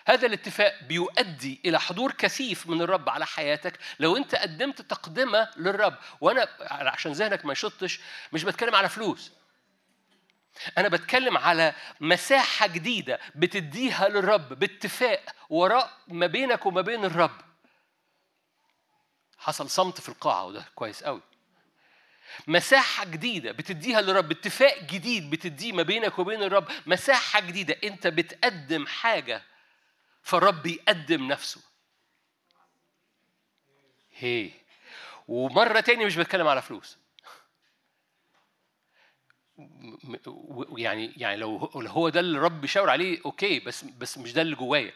هذا الاتفاق بيؤدي إلى حضور كثيف من الرب على حياتك لو أنت قدمت تقدمة للرب وأنا عشان ذهنك ما يشطش مش بتكلم على فلوس أنا بتكلم على مساحة جديدة بتديها للرب باتفاق وراء ما بينك وما بين الرب حصل صمت في القاعة وده كويس قوي مساحة جديدة بتديها للرب اتفاق جديد بتديه ما بينك وبين الرب مساحة جديدة. أنت بتقدم حاجة فالرب يقدم نفسه. هي. ومرة تاني مش بتكلم على فلوس. يعني يعني لو هو ده اللي الرب بيشاور عليه أوكي بس بس مش ده اللي جوايا.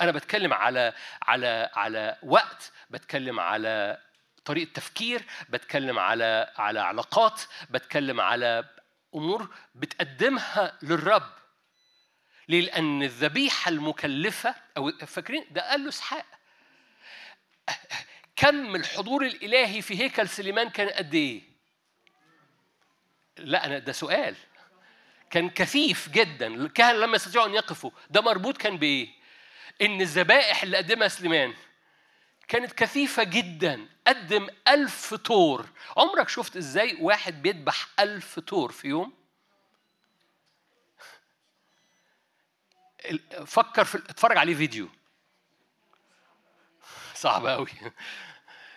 أنا بتكلم على على على وقت بتكلم على طريقة تفكير بتكلم على على علاقات بتكلم على أمور بتقدمها للرب ليه؟ لأن الذبيحة المكلفة أو فاكرين ده قال له إسحاق كم الحضور الإلهي في هيكل سليمان كان قد إيه؟ لا أنا ده سؤال كان كثيف جدا الكهنة لما يستطيعوا أن يقفوا ده مربوط كان بإيه؟ إن الذبائح اللي قدمها سليمان كانت كثيفة جدا. قدم ألف طور عمرك شفت إزاي واحد بيذبح ألف طور في يوم؟ فكر في اتفرج عليه فيديو. صعب قوي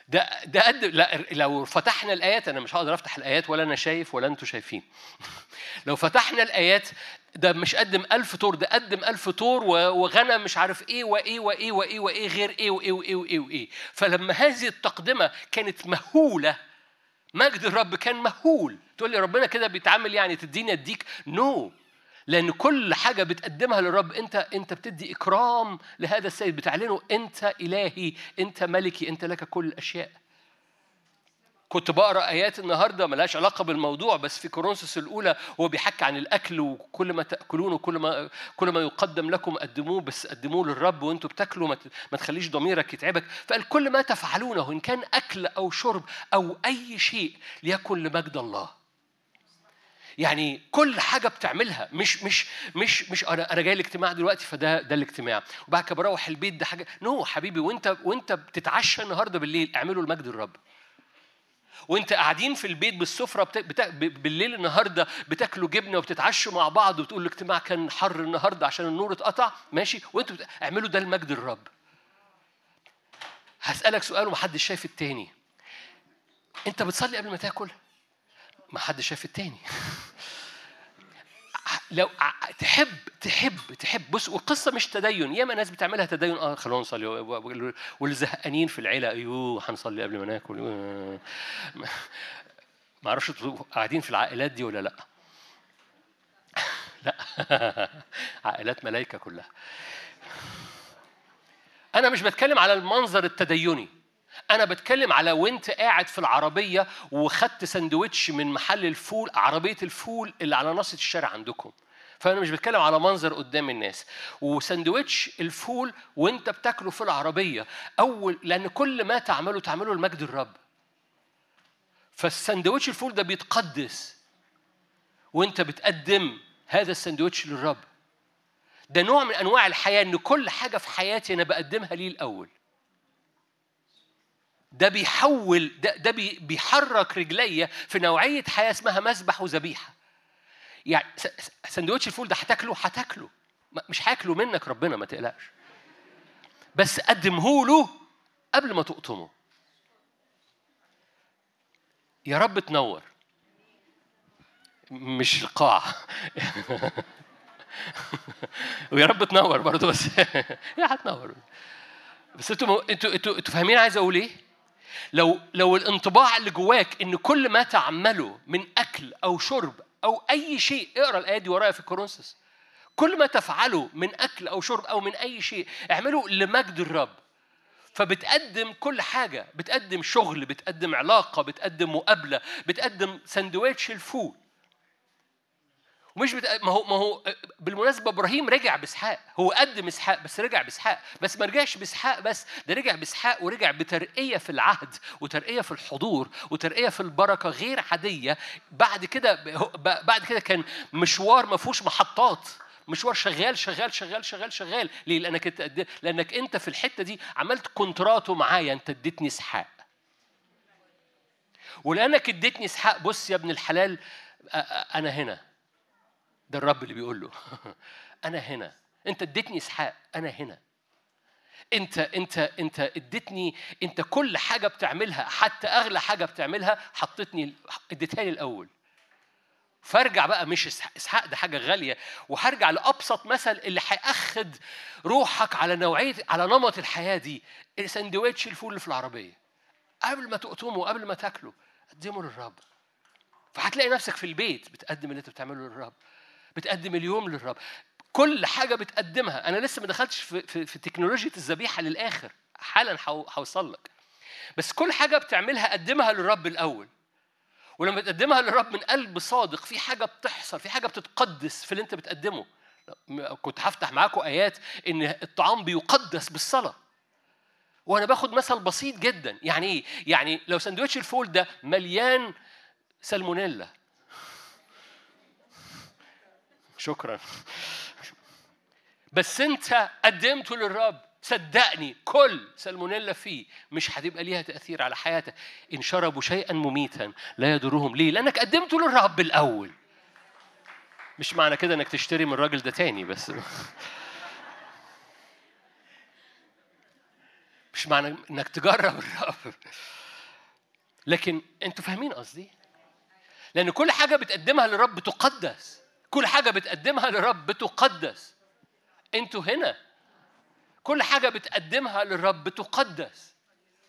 ده ده قد لا لو فتحنا الآيات أنا مش هقدر أفتح الآيات ولا أنا شايف ولا أنتوا شايفين. لو فتحنا الآيات ده مش قدم ألف طور ده قدم ألف طور وغنم مش عارف إيه وإيه وإيه وإيه وإيه غير إيه وإيه وإيه وإيه وإيه فلما هذه التقدمة كانت مهولة مجد الرب كان مهول. تقول لي ربنا كده بيتعامل يعني تديني أديك؟ نو no. لأن كل حاجة بتقدمها للرب. أنت أنت بتدي إكرام لهذا السيد بتعلنه أنت إلهي أنت ملكي أنت لك كل الأشياء. كنت بقرأ آيات النهارده ملهاش علاقة بالموضوع بس في كورنثوس الأولى هو بيحكي عن الأكل وكل ما تأكلون وكل ما كل ما يقدم لكم قدموه بس قدموه للرب وأنتم بتاكلوا ما تخليش ضميرك يتعبك. فقال كل ما تفعلونه إن كان أكل أو شرب أو أي شيء ليكن لمجد الله. يعني كل حاجة بتعملها مش مش مش مش أنا أنا جاي الاجتماع دلوقتي فده ده الاجتماع. وبعد كده بروح البيت ده حاجة نو حبيبي وأنت وأنت بتتعشى النهارده بالليل اعملوا المجد الرب. وانت قاعدين في البيت بالسفرة بتا... بتا... بالليل النهارده بتاكلوا جبنة وبتتعشوا مع بعض وتقول الاجتماع كان حر النهارده عشان النور اتقطع ماشي؟ وانتوا بت... اعملوا ده لمجد الرب. هسألك سؤال ومحدش شايف التاني. انت بتصلي قبل ما تاكل؟ محدش شاف التاني. لو تحب تحب تحب. بص والقصة مش تدين. ياما ناس بتعملها تدين. آه خلونا نصلي. واللي زهقانين في العيلة. أيوه هنصلي قبل ما ناكل. ما أعرفش قاعدين في العائلات دي ولا لأ. لأ. عائلات ملايكة كلها. أنا مش بتكلم على المنظر التديني. أنا بتكلم على وأنت قاعد في العربية وخدت سندوتش من محل الفول عربية الفول اللي على نص الشارع عندكم. فأنا مش بتكلم على منظر قدام الناس. وسندوتش الفول وأنت بتاكله في العربية أول لأن كل ما تعمله تعمله لمجد الرب. فالسندوتش الفول ده بيتقدس. وأنت بتقدم هذا السندوتش للرب. ده نوع من أنواع الحياة إن كل حاجة في حياتي أنا بقدمها ليه الأول. ده بيحول ده, ده بيحرك رجليا في نوعية حياة اسمها مسبح وذبيحة. يعني سندوتش الفول ده هتاكله؟ هتاكله. مش هاكله منك ربنا ما تقلقش. بس قدمه له قبل ما تقطمه. يا رب تنور. مش القاع. ويا رب تنور برضه بس هي هتنور. بس أنتوا أنتوا أنتوا فاهمين عايز أقول إيه؟ لو لو الانطباع اللي جواك إن كل ما تعمله من أكل أو شرب أو أي شيء اقرأ الايه دي ورايا في كورنثوس. كل ما تفعله من أكل أو شرب أو من أي شيء اعمله لمجد الرب. فبتقدم كل حاجة بتقدم شغل بتقدم علاقة بتقدم مقابلة بتقدم سندويتش الفول. ومش بت... ما هو ما هو بالمناسبة إبراهيم رجع بإسحاق. هو قدم اسحاق بس رجع بإسحاق. بس ما رجعش بإسحاق بس ده رجع بإسحاق ورجع بترقية في العهد وترقية في الحضور وترقية في البركة غير عادية. بعد كده بعد كده كان مشوار ما فيهوش محطات. مشوار شغال شغال شغال شغال شغال. ليه؟ لأنك أنت لأنك أنت في الحتة دي عملت كونتراتو معايا. أنت اديتني إسحاق. ولأنك اديتني إسحاق بص يا ابن الحلال أنا هنا. ده الرب اللي بيقول له. أنا هنا. أنت اديتني إسحاق. أنا هنا. أنت أنت أنت اديتني أنت كل حاجة بتعملها حتى أغلى حاجة بتعملها حطيتني اديتها لي الأول. فارجع بقى مش إسحاق. ده حاجة غالية. وهرجع لأبسط مثل اللي هياخد روحك على نوعية على نمط الحياة دي. سندوتش الفول اللي في العربية. قبل ما تقطمه قبل ما تاكله. قدمه للرب. فهتلاقي نفسك في البيت بتقدم اللي أنت بتعمله للرب. بتقدم اليوم للرب. كل حاجة بتقدمها. أنا لسه ما دخلتش في, في, في تكنولوجيا الذبيحة للآخر. حالا هوصل لك بس كل حاجة بتعملها قدمها للرب الأول. ولما تقدمها للرب من قلب صادق في حاجة بتحصل في حاجة بتتقدس في اللي أنت بتقدمه. كنت هفتح معاكم آيات إن الطعام بيقدس بالصلاة. وأنا باخد مثل بسيط جدا. يعني إيه؟ يعني لو سندوتش الفول ده مليان سالمونيلا شكرا. بس انت قدمته للرب. صدقني كل سالمونيلا فيه مش هتبقى ليها تأثير على حياتك. إن شربوا شيئا مميتا لا يضرهم. ليه؟ لأنك قدمته للرب الأول. مش معنى كده إنك تشتري من الراجل ده تاني بس. مش معنى إنك تجرب الرب. لكن أنتوا فاهمين قصدي؟ لأن كل حاجة بتقدمها للرب تقدس. كل حاجة بتقدمها للرب بتقدس. أنتوا هنا. كل حاجة بتقدمها للرب بتقدس.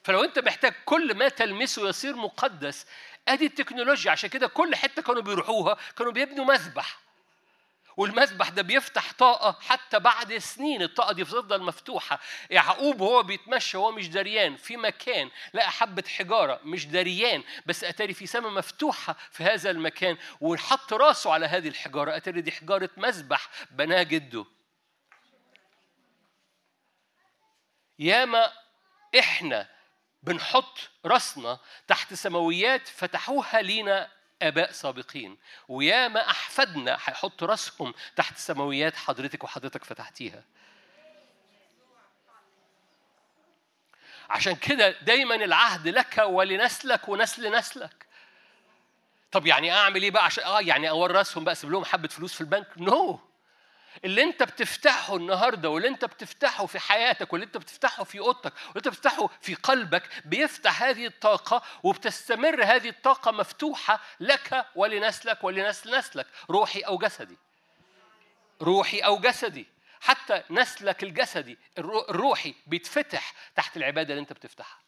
فلو انت محتاج كل ما تلمسه يصير مقدس ادي التكنولوجيا. عشان كده كل حتة كانوا بيروحوها كانوا بيبنوا مذبح والمذبح ده بيفتح طاقة حتى بعد سنين الطاقة دي بتفضل مفتوحة. يعقوب وهو بيتمشى وهو مش دريان في مكان لقى حبة حجارة مش دريان بس أتاري في سماء مفتوحة في هذا المكان وحط راسه على هذه الحجارة. أتاري دي حجارة مذبح بناه جده. ياما إحنا بنحط راسنا تحت سماويات فتحوها لينا آباء سابقين. وياما أحفادنا هيحطوا راسهم تحت سماويات حضرتك وحضرتك فتحتيها. عشان كده دايما العهد لك ولنسلك ونسل نسلك. طب يعني أعمل إيه بقى عشان آه يعني أورثهم بقى أسيب لهم حبة فلوس في البنك؟ نو no. اللي انت بتفتحه النهارده واللي انت بتفتحه في حياتك واللي انت بتفتحه في اوضتك واللي انت بتفتحه في قلبك بيفتح هذه الطاقة وبتستمر هذه الطاقة مفتوحة لك ولنسلك ولنسل نسلك روحي أو جسدي. روحي أو جسدي. حتى نسلك الجسدي الروحي بيتفتح تحت العبادة اللي انت بتفتحها.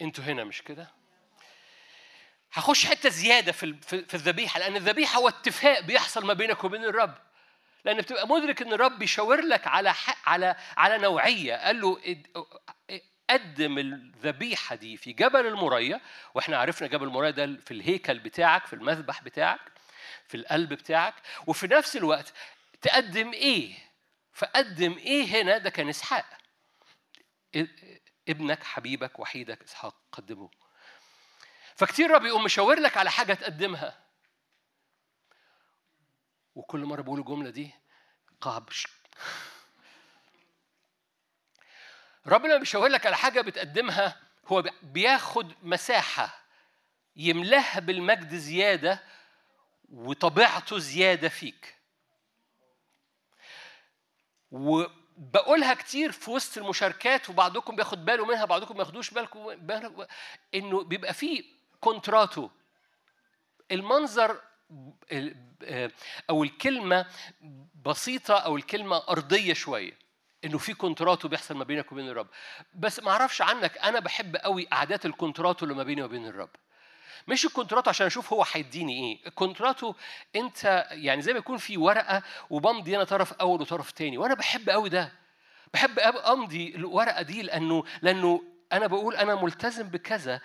أنتوا هنا مش كده؟ هخش حتة زيادة في في الذبيحة لأن الذبيحة هو اتفاق بيحصل ما بينك وبين الرب. لأن بتبقى مدرك إن الرب بيشاور لك على على على نوعية. قال له قدم الذبيحة دي في جبل المريا وإحنا عرفنا جبل المريا ده في الهيكل بتاعك في المذبح بتاعك في القلب بتاعك. وفي نفس الوقت تقدم إيه؟ فقدم إيه هنا؟ ده كان إسحاق. ابنك حبيبك وحيدك إسحاق قدمه فكتير رب يقوم مشاور لك على حاجة تقدمها. وكل مرة بقول الجملة دي قعب رب لما بيشاور لك على حاجة بتقدمها هو بياخد مساحة يملاها بالمجد زيادة وطبيعته زيادة فيك. وبقولها كتير في وسط المشاركات وبعضكم بياخد باله منها بعضكم ما ياخدوش بالكم إنه بيبقى فيه كونتراتو. المنظر أو الكلمة بسيطة أو الكلمة أرضية شوية إنه في كونتراتو بيحصل ما بينك وبين الرب. بس ما أعرفش عنك أنا بحب قوي قعدات الكونتراتو اللي ما بيني وبين الرب. مش الكونتراتو عشان أشوف هو هيديني إيه. الكونتراتو أنت يعني زي ما يكون في ورقة وبمضي أنا طرف أول وطرف تاني وأنا بحب قوي ده. بحب أمضي الورقة دي لأنه لأنه أنا بقول أنا ملتزم بكذا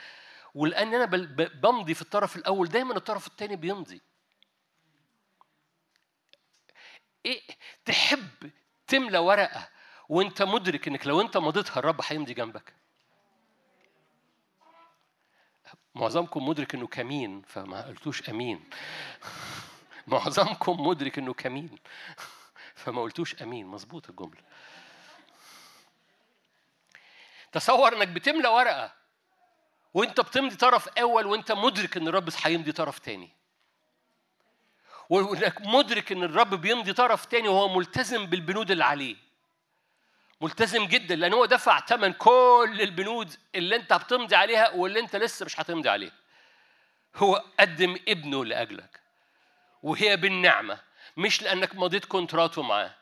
ولأن أنا بمضي في الطرف الأول. دايما الطرف الثاني بيمضي. إيه تحب تملى ورقة وأنت مدرك إنك لو أنت مضيتها الرب هيمضي جنبك. معظمكم مدرك إنه كمين فما قلتوش أمين. معظمكم مدرك إنه كمين. فما قلتوش أمين. مظبوط الجملة. تصور إنك بتملى ورقة وانت بتمضي طرف اول وانت مدرك ان الرب هيمضي طرف تاني. وانك مدرك ان الرب بيمضي طرف تاني وهو ملتزم بالبنود اللي عليه. ملتزم جدا لأن هو دفع ثمن كل البنود اللي انت بتمضي عليها واللي انت لسه مش هتمضي عليها. هو قدم ابنه لأجلك وهي بالنعمة مش لأنك مضيت كونتراتو معاه.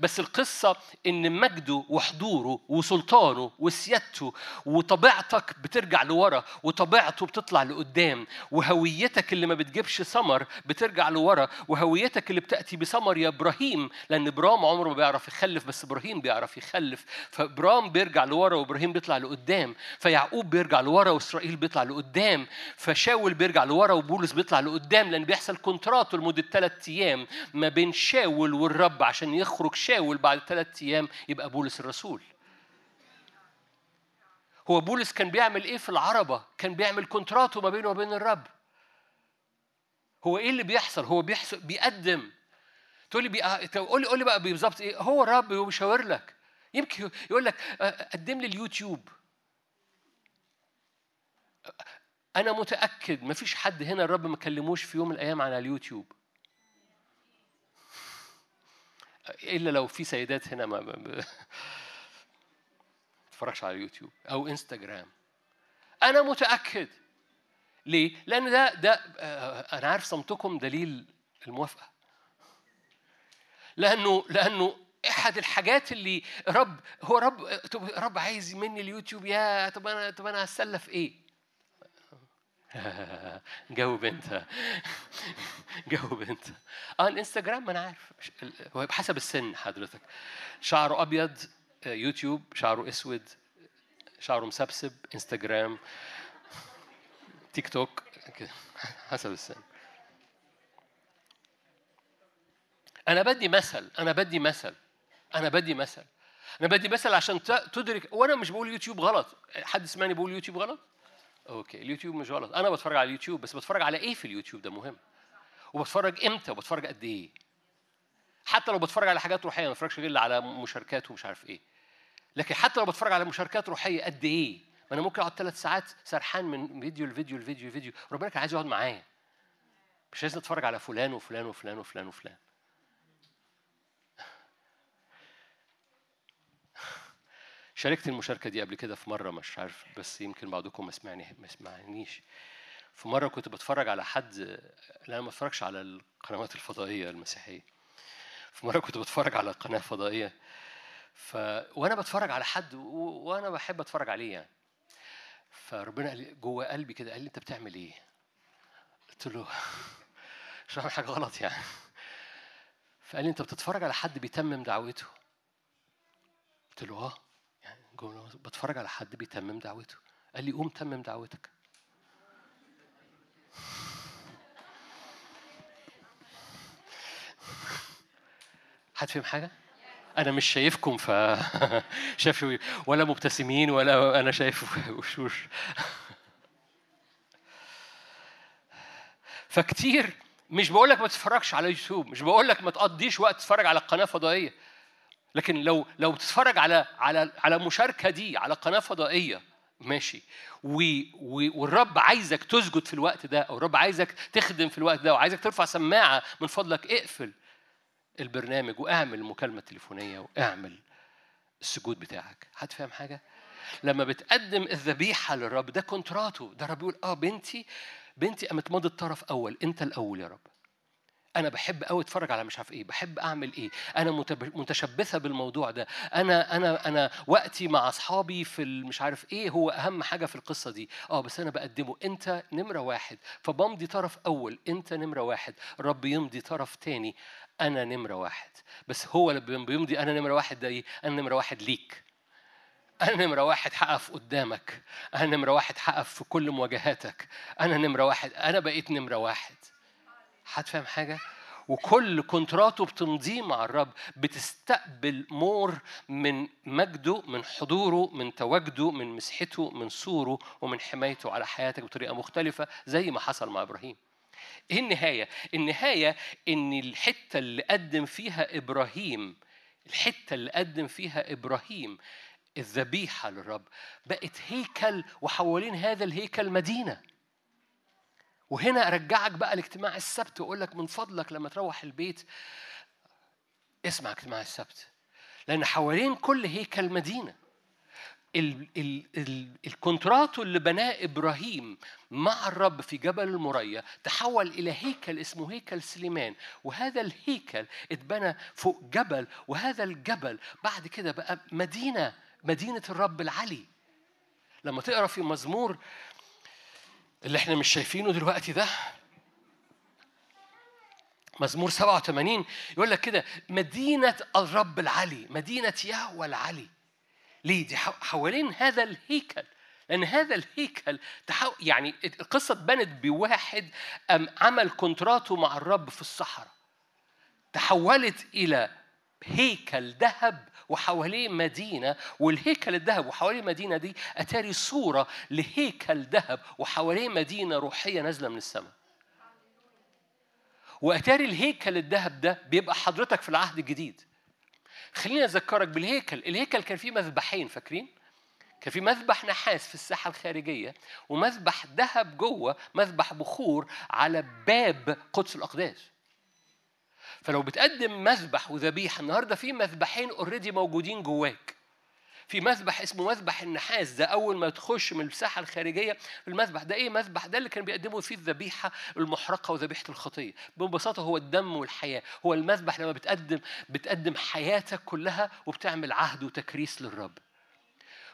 بس القصة إن مجده وحضوره وسلطانه وسيادته وطبيعتك بترجع لورا وطبيعته بتطلع لقدام وهويتك اللي ما بتجيبش ثمر بترجع لورا وهويتك اللي بتأتي بثمر يا إبراهيم لأن إبراهيم عمره ما بيعرف يخلف بس إبراهيم بيعرف يخلف. فإبراهيم بيرجع لورا وإبراهيم بيطلع لقدام. فيعقوب بيرجع لورا وإسرائيل بيطلع لقدام. فشاول بيرجع لورا وبولس بيطلع لقدام لأن بيحصل كونترات لمدة ثلاث أيام ما بين شاول والرب عشان يخرج شاول بعد ثلاثة أيام يبقى بولس الرسول. هو بولس كان بيعمل إيه في العربة؟ كان بيعمل كونتراتو ما بينه وبين الرب. هو إيه اللي بيحصل؟ هو بيحصل بيقدم. تقول لي بي... قول لي قول لي بقى بالظبط إيه؟ هو الرب بيشاور لك. يمكن يقول لك قدم لي اليوتيوب. أنا متأكد ما فيش حد هنا الرب ما كلموش في يوم من الأيام على اليوتيوب. إلا لو في سيدات هنا ما تتفرجش على يوتيوب أو إنستجرام. أنا متأكد. ليه؟ لأن ده ده آه، أنا عارف صمتكم دليل الموافقة. لأنه لأنه أحد الحاجات اللي رب هو رب رب عايز مني اليوتيوب يا طب أنا طب أنا هتسلى في إيه؟ جاوب انت. جاوب انت. آه الإنستجرام ما أنا عارف. هو بحسب السن حضرتك. شعره أبيض آه، يوتيوب شعره أسود شعره مسبسب إنستجرام تيك توك حسب السن. أنا بدي مثل أنا بدي مثل أنا بدي مثل. أنا بدي مثل عشان تدرك وأنا مش بقول يوتيوب غلط. حد سمعني بقول يوتيوب غلط؟ okay اليوتيوب مش غلط. أنا بتفرج على اليوتيوب بس بتفرج على إيه في اليوتيوب؟ ده مهم. وبتفرج إمتى؟ وبتفرج قد إيه؟ حتى لو بتفرج على حاجات روحية ما بتفرجش غير على مشاركات ومش عارف إيه. لكن حتى لو بتفرج على مشاركات روحية قد إيه؟ ما أنا ممكن أقعد ثلاث ساعات سرحان من فيديو لفيديو لفيديو لفيديو. ربنا كان عايز يقعد معايا. مش عايز أتفرج على فلان وفلان وفلان وفلان وفلان. شاركت المشاركة دي قبل كده في مرة مش عارف بس يمكن بعضكم ما سمعني ما سمعنيش في مرة كنت بتفرج على حد لا أنا ما بتفرجش على القنوات الفضائية المسيحية. في مرة كنت بتفرج على قناة فضائية. ف... وأنا بتفرج على حد و... وأنا بحب أتفرج عليه يعني. فربنا قال جوه قلبي كده قال لي أنت بتعمل إيه؟ قلت له مش بعمل حاجة غلط يعني. فقال لي أنت بتتفرج على حد بيتمم دعوته؟ قلت له آه بتفرج على حد بيتمم دعوته. قال لي قوم تمم دعوتك. حد فهم حاجة؟ أنا مش شايفكم ف شايف ولا مبتسمين ولا أنا شايف وشوش فكتير مش بقول لك ما تتفرجش على يوتيوب مش بقول لك ما تقضيش وقت تتفرج على القناة فضائية. لكن لو لو بتتفرج على على على مشاركة دي على قناة فضائية ماشي. و و والرب عايزك تسجد في الوقت ده أو الرب عايزك تخدم في الوقت ده وعايزك ترفع سماعة من فضلك اقفل البرنامج واعمل مكالمة تليفونية واعمل السجود بتاعك. حد فاهم حاجة؟ لما بتقدم الذبيحة للرب ده كونتراتو. ده الرب يقول آه بنتي بنتي قامت مضت طرف أول. أنت الأول يا رب. أنا بحب قوي أتفرج على مش عارف إيه بحب أعمل إيه أنا متشبثة بالموضوع ده أنا أنا أنا وقتي مع أصحابي في مش عارف إيه هو أهم حاجة في القصة دي. آه بس أنا بقدمه. أنت نمرة واحد فبمضي طرف أول أنت نمرة واحد رب يمضي طرف تاني أنا نمرة واحد. بس هو اللي بيمضي أنا نمرة واحد ده إيه؟ أنا نمرة واحد ليك. أنا نمرة واحد حقف قدامك. أنا نمرة واحد حقف في كل مواجهاتك. أنا نمرة واحد أنا بقيت نمرة واحد. حد فاهم حاجة؟ وكل كونتراته بتمضيه مع الرب بتستقبل مور من مجده من حضوره من تواجده من مسحته من سوره ومن حمايته على حياتك بطريقة مختلفة زي ما حصل مع إبراهيم. إيه النهاية؟ النهاية إن الحتة اللي قدم فيها إبراهيم الحتة اللي قدم فيها إبراهيم الذبيحة للرب بقت هيكل وحوالين هذا الهيكل مدينة. وهنا أرجعك بقى لاجتماع السبت وأقول لك من فضلك لما تروح البيت اسمع اجتماع السبت. لأن حوالين كل هيكل مدينة ال ال ال الكونتراتو اللي بناه إبراهيم مع الرب في جبل المريا تحول إلى هيكل اسمه هيكل سليمان. وهذا الهيكل اتبنى فوق جبل وهذا الجبل بعد كده بقى مدينة مدينة الرب العلي. لما تقرأ في مزمور اللي إحنا مش شايفينه دلوقتي ده. مزمور 87 يقول لك كده مدينة الرب العلي مدينة يهوى العلي. ليه؟ دي حوالين هذا الهيكل. لأن هذا الهيكل تحو... يعني القصة اتبنت بواحد عمل كونتراته مع الرب في الصحراء. تحولت إلى هيكل ذهب وحواليه مدينة والهيكل الذهب وحواليه المدينة دي أتاري صورة لهيكل ذهب وحواليه مدينة روحية نازلة من السماء. وأتاري الهيكل الذهب ده بيبقى حضرتك في العهد الجديد. خليني أذكرك بالهيكل. الهيكل كان فيه مذبحين فاكرين؟ كان في مذبح نحاس في الساحة الخارجية ومذبح ذهب جوه مذبح بخور على باب قدس الأقداس. فلو بتقدم مذبح وذبيحة النهارده في مذبحين اوريدي موجودين جواك. في مذبح اسمه مذبح النحاس ده أول ما تخش من المساحة الخارجية المذبح ده إيه؟ مذبح ده اللي كان بيقدموا فيه الذبيحة المحرقة وذبيحة الخطية. ببساطة هو الدم والحياة. هو المذبح لما بتقدم بتقدم حياتك كلها وبتعمل عهد وتكريس للرب.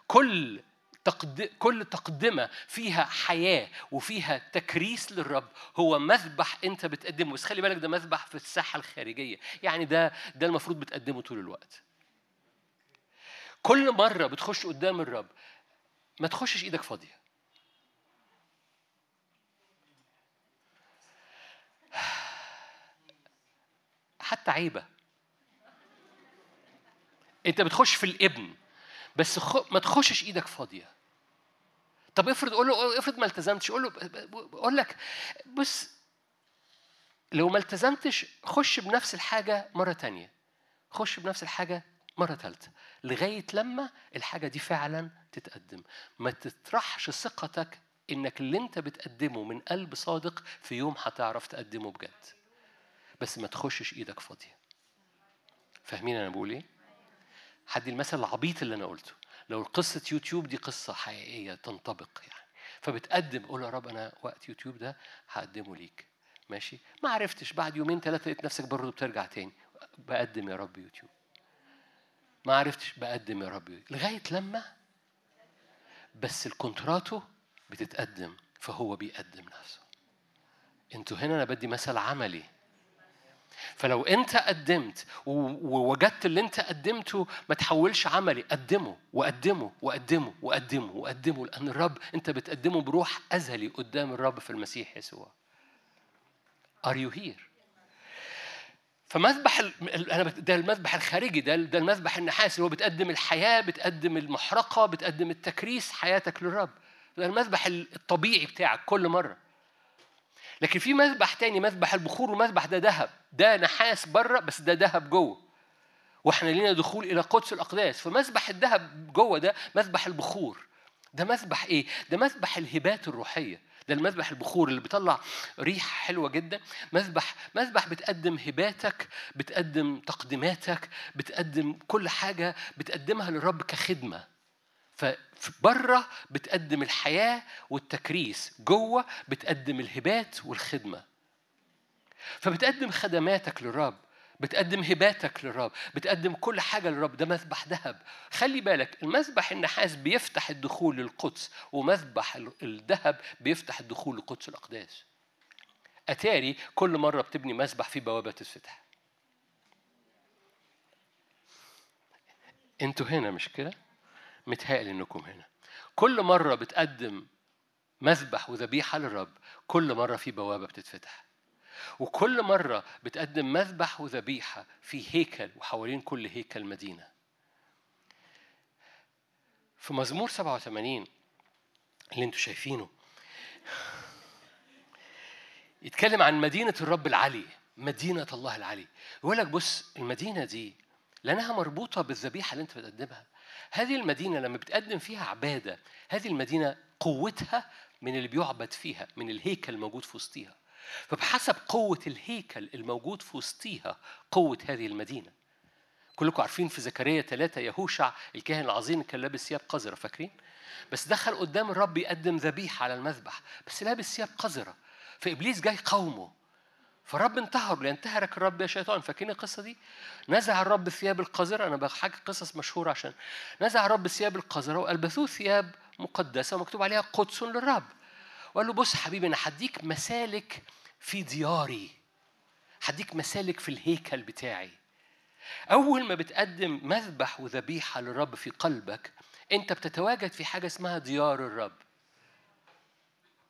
كل تقد... كل تقدمة فيها حياة وفيها تكريس للرب هو مذبح أنت بتقدمه. بس خلي بالك ده مذبح في الساحة الخارجية. يعني ده ده المفروض بتقدمه طول الوقت. كل مرة بتخش قدام الرب ما تخشش إيدك فاضية. حتى عيبة. أنت بتخش في الابن بس خ... ما تخشش إيدك فاضية. طب افرض قول له افرض ما التزمتش قول له أقول لك بص لو ما التزمتش خش بنفس الحاجة مرة تانية. خش بنفس الحاجة مرة ثالثة لغاية لما الحاجة دي فعلا تتقدم. ما تطرحش ثقتك إنك اللي أنت بتقدمه من قلب صادق في يوم هتعرف تقدمه بجد. بس ما تخشش إيدك فاضية. فاهمين أنا بقول إيه؟ خد المثل العبيط اللي أنا قلته. لو قصة يوتيوب دي قصة حقيقية تنطبق يعني. فبتقدم قول يا رب أنا وقت يوتيوب ده هقدمه ليك. ماشي؟ ما عرفتش. بعد يومين ثلاثة لقيت نفسك برضه بترجع تاني. بقدم يا رب يوتيوب. ما عرفتش. بقدم يا رب لغاية لما؟ بس الكونتراتو بتتقدم فهو بيقدم نفسه. أنتوا هنا أنا بدي مثل عملي. فلو انت قدمت ووجدت اللي انت قدمته ما تحولش عملي. قدمه وقدمه وقدمه وقدمه وقدمه لأن الرب انت بتقدمه بروح أزلي قدام الرب في المسيح يسوع. Are you here؟ فمذبح أنا ده المذبح الخارجي ده ده المذبح النحاسي اللي هو بتقدم الحياة بتقدم المحرقة بتقدم التكريس حياتك للرب. ده المذبح الطبيعي بتاعك كل مرة. لكن في مذبح تاني مذبح البخور والمذبح ده ذهب. ده نحاس بره بس ده ذهب جوه. وإحنا لينا دخول إلى قدس الأقداس. فمذبح الذهب جوه ده مذبح البخور. ده مذبح إيه؟ ده مذبح الهبات الروحية. ده المذبح البخور اللي بيطلع ريحة حلوة جدا. مذبح مذبح بتقدم هباتك بتقدم تقديماتك بتقدم كل حاجة بتقدمها للرب كخدمة. فبره بتقدم الحياة والتكريس جوه بتقدم الهبات والخدمة. فبتقدم خدماتك للرب بتقدم هباتك للرب بتقدم كل حاجة للرب ده مذبح ذهب. خلي بالك المذبح النحاس بيفتح الدخول للقدس ومذبح الذهب بيفتح الدخول لقدس الأقداس. أتاري كل مرة بتبني مذبح في بوابة تتفتح أنتوا هنا مش كده؟ متهيألي إنكم هنا. كل مرة بتقدم مذبح وذبيحة للرب كل مرة في بوابة بتتفتح. وكل مرة بتقدم مذبح وذبيحة في هيكل وحوالين كل هيكل مدينة. في مزمور 87 اللي أنتوا شايفينه يتكلم عن مدينة الرب العلي مدينة الله العلي. يقول لك بص المدينة دي لأنها مربوطة بالذبيحة اللي أنت بتقدمها. هذه المدينة لما بتقدم فيها عبادة هذه المدينة قوتها من اللي بيعبد فيها من الهيكل الموجود في وسطيها. فبحسب قوة الهيكل الموجود في وسطيها قوة هذه المدينة. كلكم عارفين في زكريا ثلاثة يهوشع الكاهن العظيم كان لابس ثياب قذرة فاكرين؟ بس دخل قدام الرب يقدم ذبيحة على المذبح بس لابس ثياب قذرة. فإبليس جاي قومه فالرب انتهر لينتهرك الرب يا شيطان. فاكرين القصة دي؟ نزع الرب ثياب القذرة. أنا بحكي قصص مشهورة عشان نزع الرب ثياب القذرة وألبثوه ثياب مقدسة ومكتوب عليها قدس للرب. وقال له بص حبيبي أنا هديك مسالك في دياري. هديك مسالك في الهيكل بتاعي. أول ما بتقدم مذبح وذبيحة للرب في قلبك أنت بتتواجد في حاجة اسمها ديار الرب.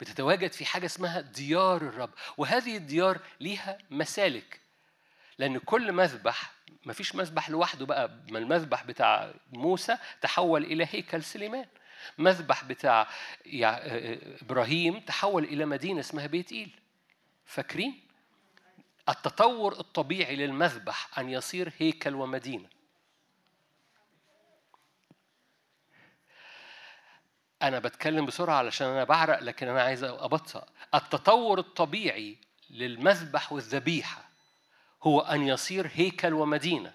بتتواجد في حاجة اسمها ديار الرب وهذه الديار ليها مسالك. لأن كل مذبح ما فيش مذبح لوحده بقى ما المذبح بتاع موسى تحول إلى هيكل سليمان. مذبح بتاع إبراهيم تحول إلى مدينة اسمها بيت إيل. فاكرين؟ التطور الطبيعي للمذبح أن يصير هيكل ومدينة. أنا بتكلم بسرعة علشان أنا بعرق لكن أنا عايز أبطأ التطور الطبيعي للمذبح والذبيحة هو أن يصير هيكل ومدينة.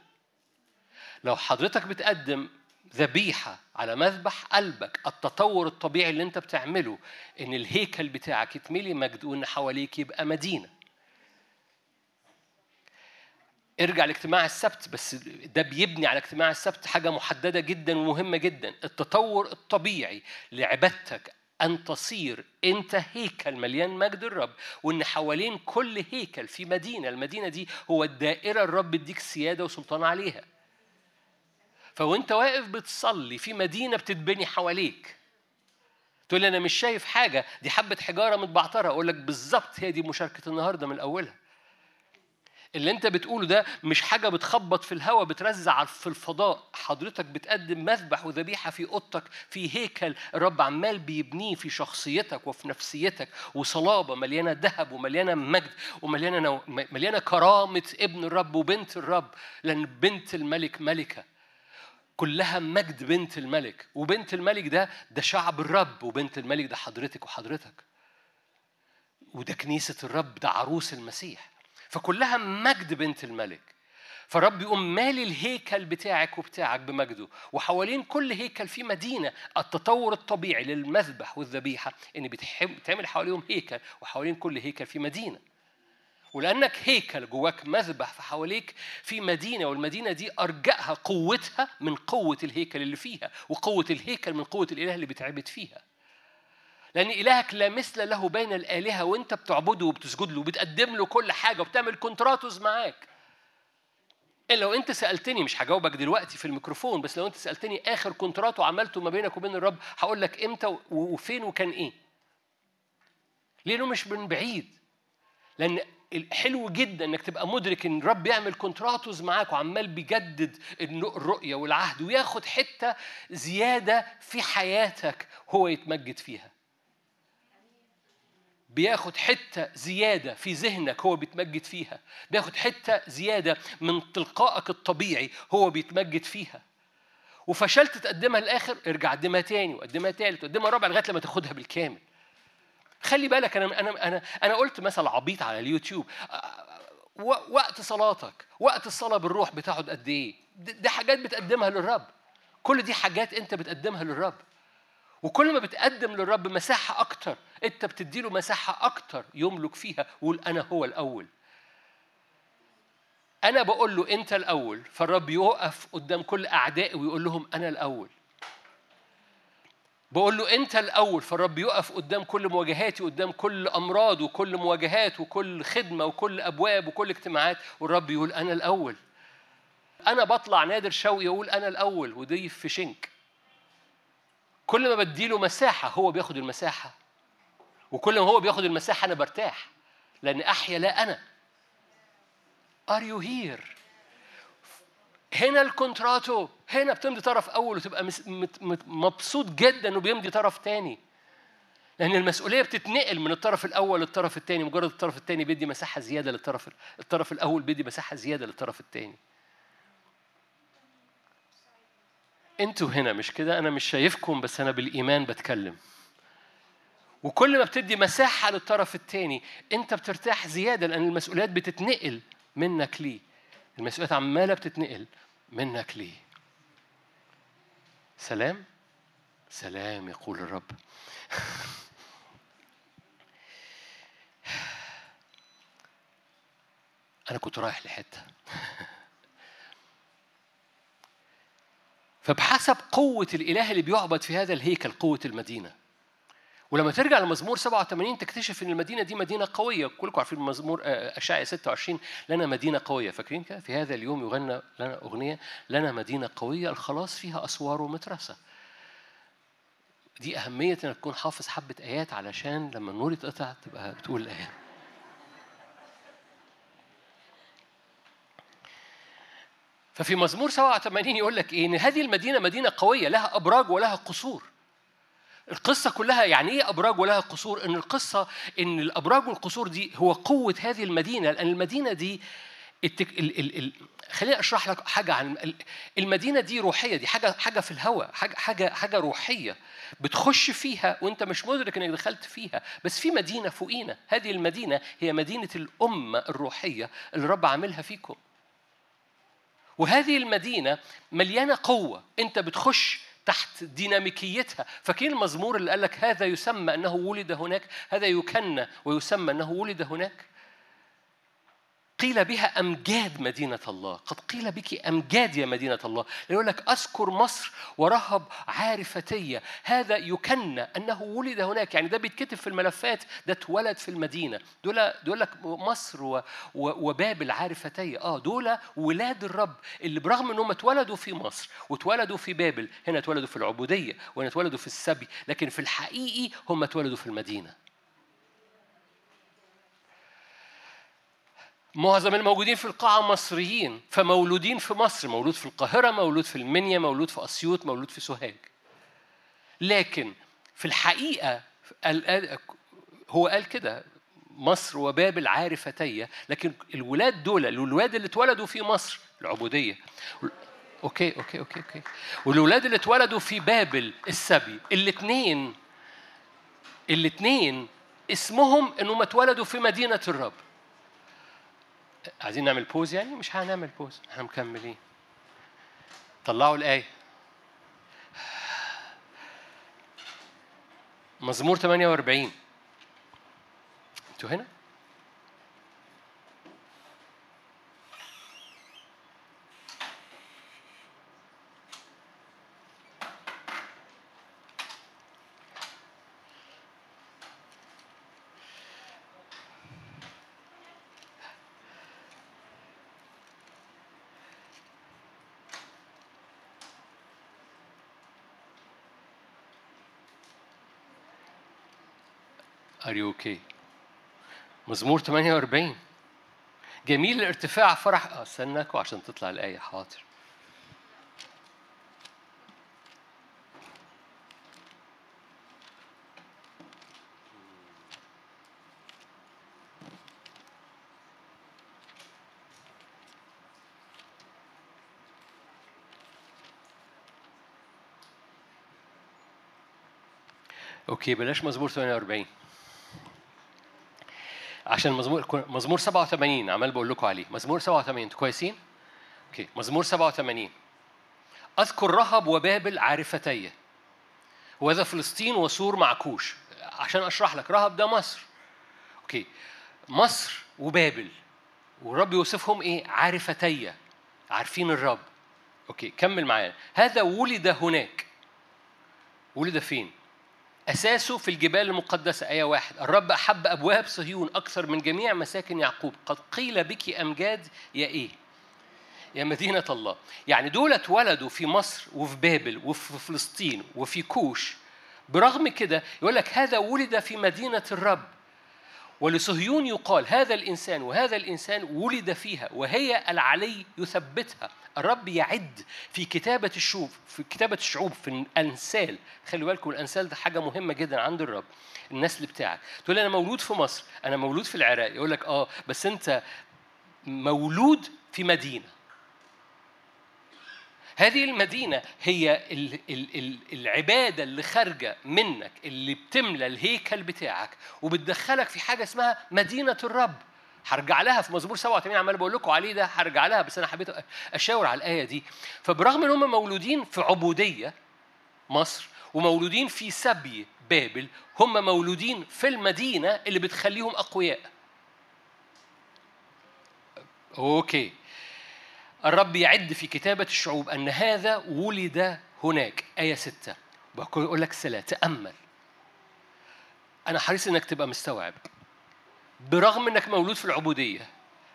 لو حضرتك بتقدم ذبيحة على مذبح قلبك التطور الطبيعي اللي أنت بتعمله إن الهيكل بتاعك يتملي مجد وإن حواليك يبقى مدينة. ارجع لاجتماع السبت بس ده بيبني على اجتماع السبت حاجة محددة جدا ومهمة جدا. التطور الطبيعي لعبادتك أن تصير أنت هيكل مليان مجد الرب وإن حوالين كل هيكل في مدينة المدينة دي هو الدائرة الرب يديك سيادة وسلطان عليها. فوأنت واقف بتصلي في مدينة بتتبني حواليك تقول لي أنا مش شايف حاجة دي حبة حجارة متبعترة أقول لك بالظبط هي دي مشاركة النهاردة من أولها. اللي انت بتقوله ده مش حاجة بتخبط في الهواء بترزع في الفضاء. حضرتك بتقدم مذبح وذبيحة في أوضتك في هيكل الرب عمال بيبنيه في شخصيتك وفي نفسيتك وصلابة مليانة ذهب ومليانة مجد ومليانة نو... مليانة كرامة ابن الرب وبنت الرب لأن بنت الملك ملكة. كلها مجد بنت الملك. وبنت الملك ده ده شعب الرب وبنت الملك ده حضرتك وحضرتك. وده كنيسة الرب ده عروس المسيح. فكلها مجد بنت الملك. فرب يقوم مالي الهيكل بتاعك وبتاعك بمجده وحوالين كل هيكل في مدينة التطور الطبيعي للمذبح والذبيحة إن بتعمل حواليهم هيكل وحوالين كل هيكل في مدينة. ولأنك هيكل جواك مذبح فحواليك في مدينة والمدينة دي أرجأها قوتها من قوة الهيكل اللي فيها وقوة الهيكل من قوة الإله اللي بيتعبد فيها. لأن إلهك لا مثل له بين الآلهة وأنت بتعبده وبتسجد له وبتقدم له كل حاجة وبتعمل كونتراتوس معاك. إلا لو أنت سألتني مش هجاوبك دلوقتي في الميكروفون بس لو أنت سألتني آخر كونتراتو عملته ما بينك وبين الرب هقول لك إمتى وفين وكان إيه. لأنه مش من بعيد. لأن الحلو جدا إنك تبقى مدرك إن الرب يعمل كونتراتوز معاك وعمال بيجدد الرؤية والعهد وياخد حتة زيادة في حياتك هو يتمجد فيها. بياخد حتة زيادة في ذهنك هو بيتمجد فيها. بياخد حتة زيادة من تلقائك الطبيعي هو بيتمجد فيها. وفشلت تقدمها للآخر ارجع قدمها تاني وقدمها تالت وقدمها رابع لغاية لما تاخدها بالكامل. خلي بالك أنا أنا أنا أنا قلت مثل عبيط على اليوتيوب وقت صلاتك وقت الصلاة بالروح بتاخد قد إيه؟ دي حاجات بتقدمها للرب. كل دي حاجات أنت بتقدمها للرب. وكل ما بتقدم للرب مساحة أكتر أنت بتديله مساحة أكتر يملك فيها ويقول أنا هو الأول. أنا بقول له أنت الأول فالرب يقف قدام كل أعدائي ويقول لهم أنا الأول. بقول له أنت الأول فالرب يقف قدام كل مواجهاتي قدام كل أمراض وكل مواجهات وكل خدمة وكل أبواب وكل اجتماعات والرب يقول أنا الأول. أنا بطلع نادر شوقي يقول أنا الأول وضيف في شنك. كل ما بديله مساحة هو بياخد المساحة. وكل ما هو بياخد المساحة أنا برتاح. لأن أحيا لا أنا. Are you here؟ هنا الكونتراتو. هنا بتمضي طرف أول وتبقى مبسوط جدا إنه بيمضي طرف تاني. لأن المسؤولية بتتنقل من الطرف الأول للطرف الثاني مجرد الطرف الثاني بيدي مساحة زيادة للطرف الطرف الأول بيدي مساحة زيادة للطرف الثاني أنتوا هنا مش كده؟ أنا مش شايفكم بس أنا بالإيمان بتكلم. وكل ما بتدي مساحة للطرف الثاني أنت بترتاح زيادة لأن المسؤوليات بتتنقل منك ليه؟ المسؤوليات عمالة بتتنقل منك ليه؟ سلام؟ سلام يقول الرب. أنا كنت رايح لحتة. فبحسب قوة الإله اللي بيعبد في هذا الهيكل قوة المدينة. ولما ترجع لمزمور 87 تكتشف إن المدينة دي مدينة قوية. كلكم عارفين مزمور آه، اشعياء 26 لنا مدينة قوية. فاكرين كده؟ في هذا اليوم يغنى لنا أغنية لنا مدينة قوية الخلاص فيها أسوار ومترسه دي أهمية إنك تكون حافظ حبة آيات علشان لما النور يتقطع تبقى بتقول الآيات. ففي مزمور 87 يقول لك إيه؟ إن هذه المدينة مدينة قوية لها أبراج ولها قصور. القصة كلها يعني إيه أبراج ولها قصور؟ إن القصة إن الأبراج والقصور دي هو قوة هذه المدينة لأن المدينة دي التك... ال... ال... ال... خليني أشرح لك حاجة عن المدينة دي روحية دي حاجة حاجة في الهواء حاجة حاجة حاجة روحية بتخش فيها وأنت مش مدرك إنك دخلت فيها. بس في مدينة فوقينا هذه المدينة هي مدينة الأمة الروحية اللي الرب عاملها فيكم. وهذه المدينة مليانة قوة. أنت بتخش تحت ديناميكيتها. فاكرين المزمور اللي قال لك هذا يسمى أنه ولد هناك هذا يكنى ويسمى أنه ولد هناك؟ قيل بها أمجاد مدينة الله. قد قيل بك أمجاد يا مدينة الله. يقول لك أذكر مصر ورهب عارفتية هذا يكنى أنه ولد هناك. يعني ده بيتكتب في الملفات. ده اتولد في المدينة. دول دول لك مصر وبابل عارفتية آه دول ولاد الرب. اللي برغم إنهم اتولدوا في مصر واتولدوا في بابل هنا اتولدوا في العبودية وهنا اتولدوا في السبي لكن في الحقيقي هم اتولدوا في المدينة. معظم الموجودين في القاعة مصريين فمولودين في مصر مولود في القاهرة مولود في المنيا مولود في أسيوط مولود في سوهاج. لكن في الحقيقة هو قال كده مصر وبابل عارفتي لكن الولاد دول الولاد اللي اتولدوا في مصر العبودية. okay okay okay okay. والولاد اللي اتولدوا في بابل السبي الاثنين الاثنين اسمهم إنهم اتولدوا في مدينة الرب. عايزين نعمل بوز يعني؟ مش هنعمل بوز إحنا مكملين. طلعوا الآية. مزمور 48 أنتوا هنا؟ Are you okay? مزمور 48 جميل الارتفاع فرح استناكوا عشان تطلع الآية حاضر. okay بلاش مزمور 48 عشان مزمور مزمور 87 عمال بقول لكم عليه. مزمور 87 أنتوا كويسين؟ okay مزمور 87 أذكر رهب وبابل عارفتي. هوذا فلسطين وصور مع كوش عشان أشرح لك رهب ده مصر. okay مصر وبابل. والرب يوصفهم إيه؟ عارفتي. عارفين الرب. okay كمل معايا. هذا ولد هناك. ولد فين؟ أساسه في الجبال المقدسة. آية واحد. الرب أحب أبواب صهيون أكثر من جميع مساكن يعقوب. قد قيل بك أمجاد يا إيه؟ يا مدينة الله. يعني دول اتولدوا في مصر وفي بابل وفي فلسطين وفي كوش. برغم كده يقول لك هذا ولد في مدينة الرب. ولصهيون يقال هذا الإنسان وهذا الإنسان ولد فيها وهي العلي يثبتها. الرب يعد في كتابة الشعوب في كتابة الشعوب في الأنسال خلي بالكم الأنسال ده حاجة مهمة جدا عند الرب النسل بتاعك. تقول أنا مولود في مصر أنا مولود في العراق. يقول لك آه بس أنت مولود في مدينة. هذه المدينة هي العبادة اللي خارجة منك اللي بتملى الهيكل بتاعك وبتدخلك في حاجة اسمها مدينة الرب. هرجع لها في مزمور 87 عمال بقول لكم عليه ده هرجع لها بس أنا حبيت أشاور على الآية دي. فبرغم إن هم مولودين في عبودية مصر ومولودين في سبي بابل هم مولودين في المدينة اللي بتخليهم أقوياء. okay. الرب يعد في كتابة الشعوب أن هذا ولد هناك. آية ستة. بقول لك سلاه تأمل. أنا حريص إنك تبقى مستوعب. برغم إنك مولود في العبودية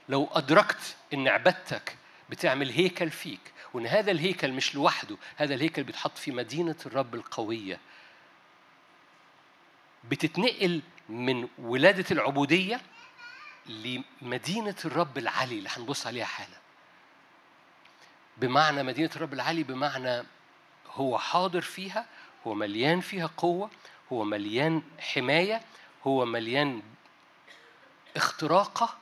لو أدركت إن عبادتك بتعمل هيكل فيك وإن هذا الهيكل مش لوحده هذا الهيكل بيتحط في مدينة الرب القوية بتتنقل من ولادة العبودية لمدينة الرب العلي اللي هنبص عليها حالا. بمعنى مدينة الرب العلي بمعنى هو حاضر فيها هو مليان فيها قوة هو مليان حماية هو مليان اختراقة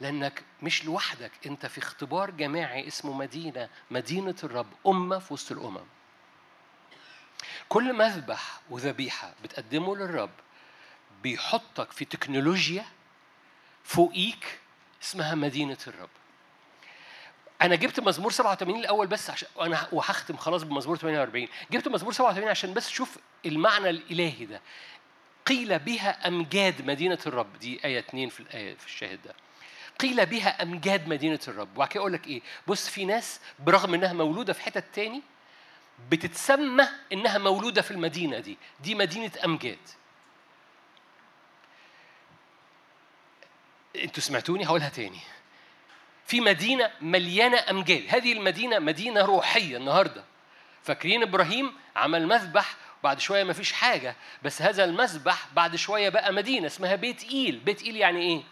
لأنك مش لوحدك أنت في اختبار جماعي اسمه مدينة مدينة الرب أمة في وسط الأمم. كل مذبح وذبيحة بتقدمه للرب بيحطك في تكنولوجيا فوقيك اسمها مدينة الرب. أنا جبت مزمور 87 الأول بس عشان أنا وهختم خلاص بمزمور 48 جبت مزمور 87 عشان بس شوف المعنى الإلهي ده. قيل بها أمجاد مدينة الرب. دي آية 2 في الايه في الشاهد ده. قيل بها أمجاد مدينة الرب. وبعد كده أقول لك إيه؟ بص في ناس برغم إنها مولودة في حتت تاني بتتسمى إنها مولودة في المدينة دي. دي مدينة أمجاد. أنتوا سمعتوني؟ هقولها تاني. في مدينة مليانة أمجاد. هذه المدينة مدينة روحية النهاردة. فاكرين إبراهيم عمل مذبح بعد شوية ما فيش حاجة بس هذا المذبح بعد شوية بقى مدينة اسمها بيت إيل. بيت إيل يعني إيه؟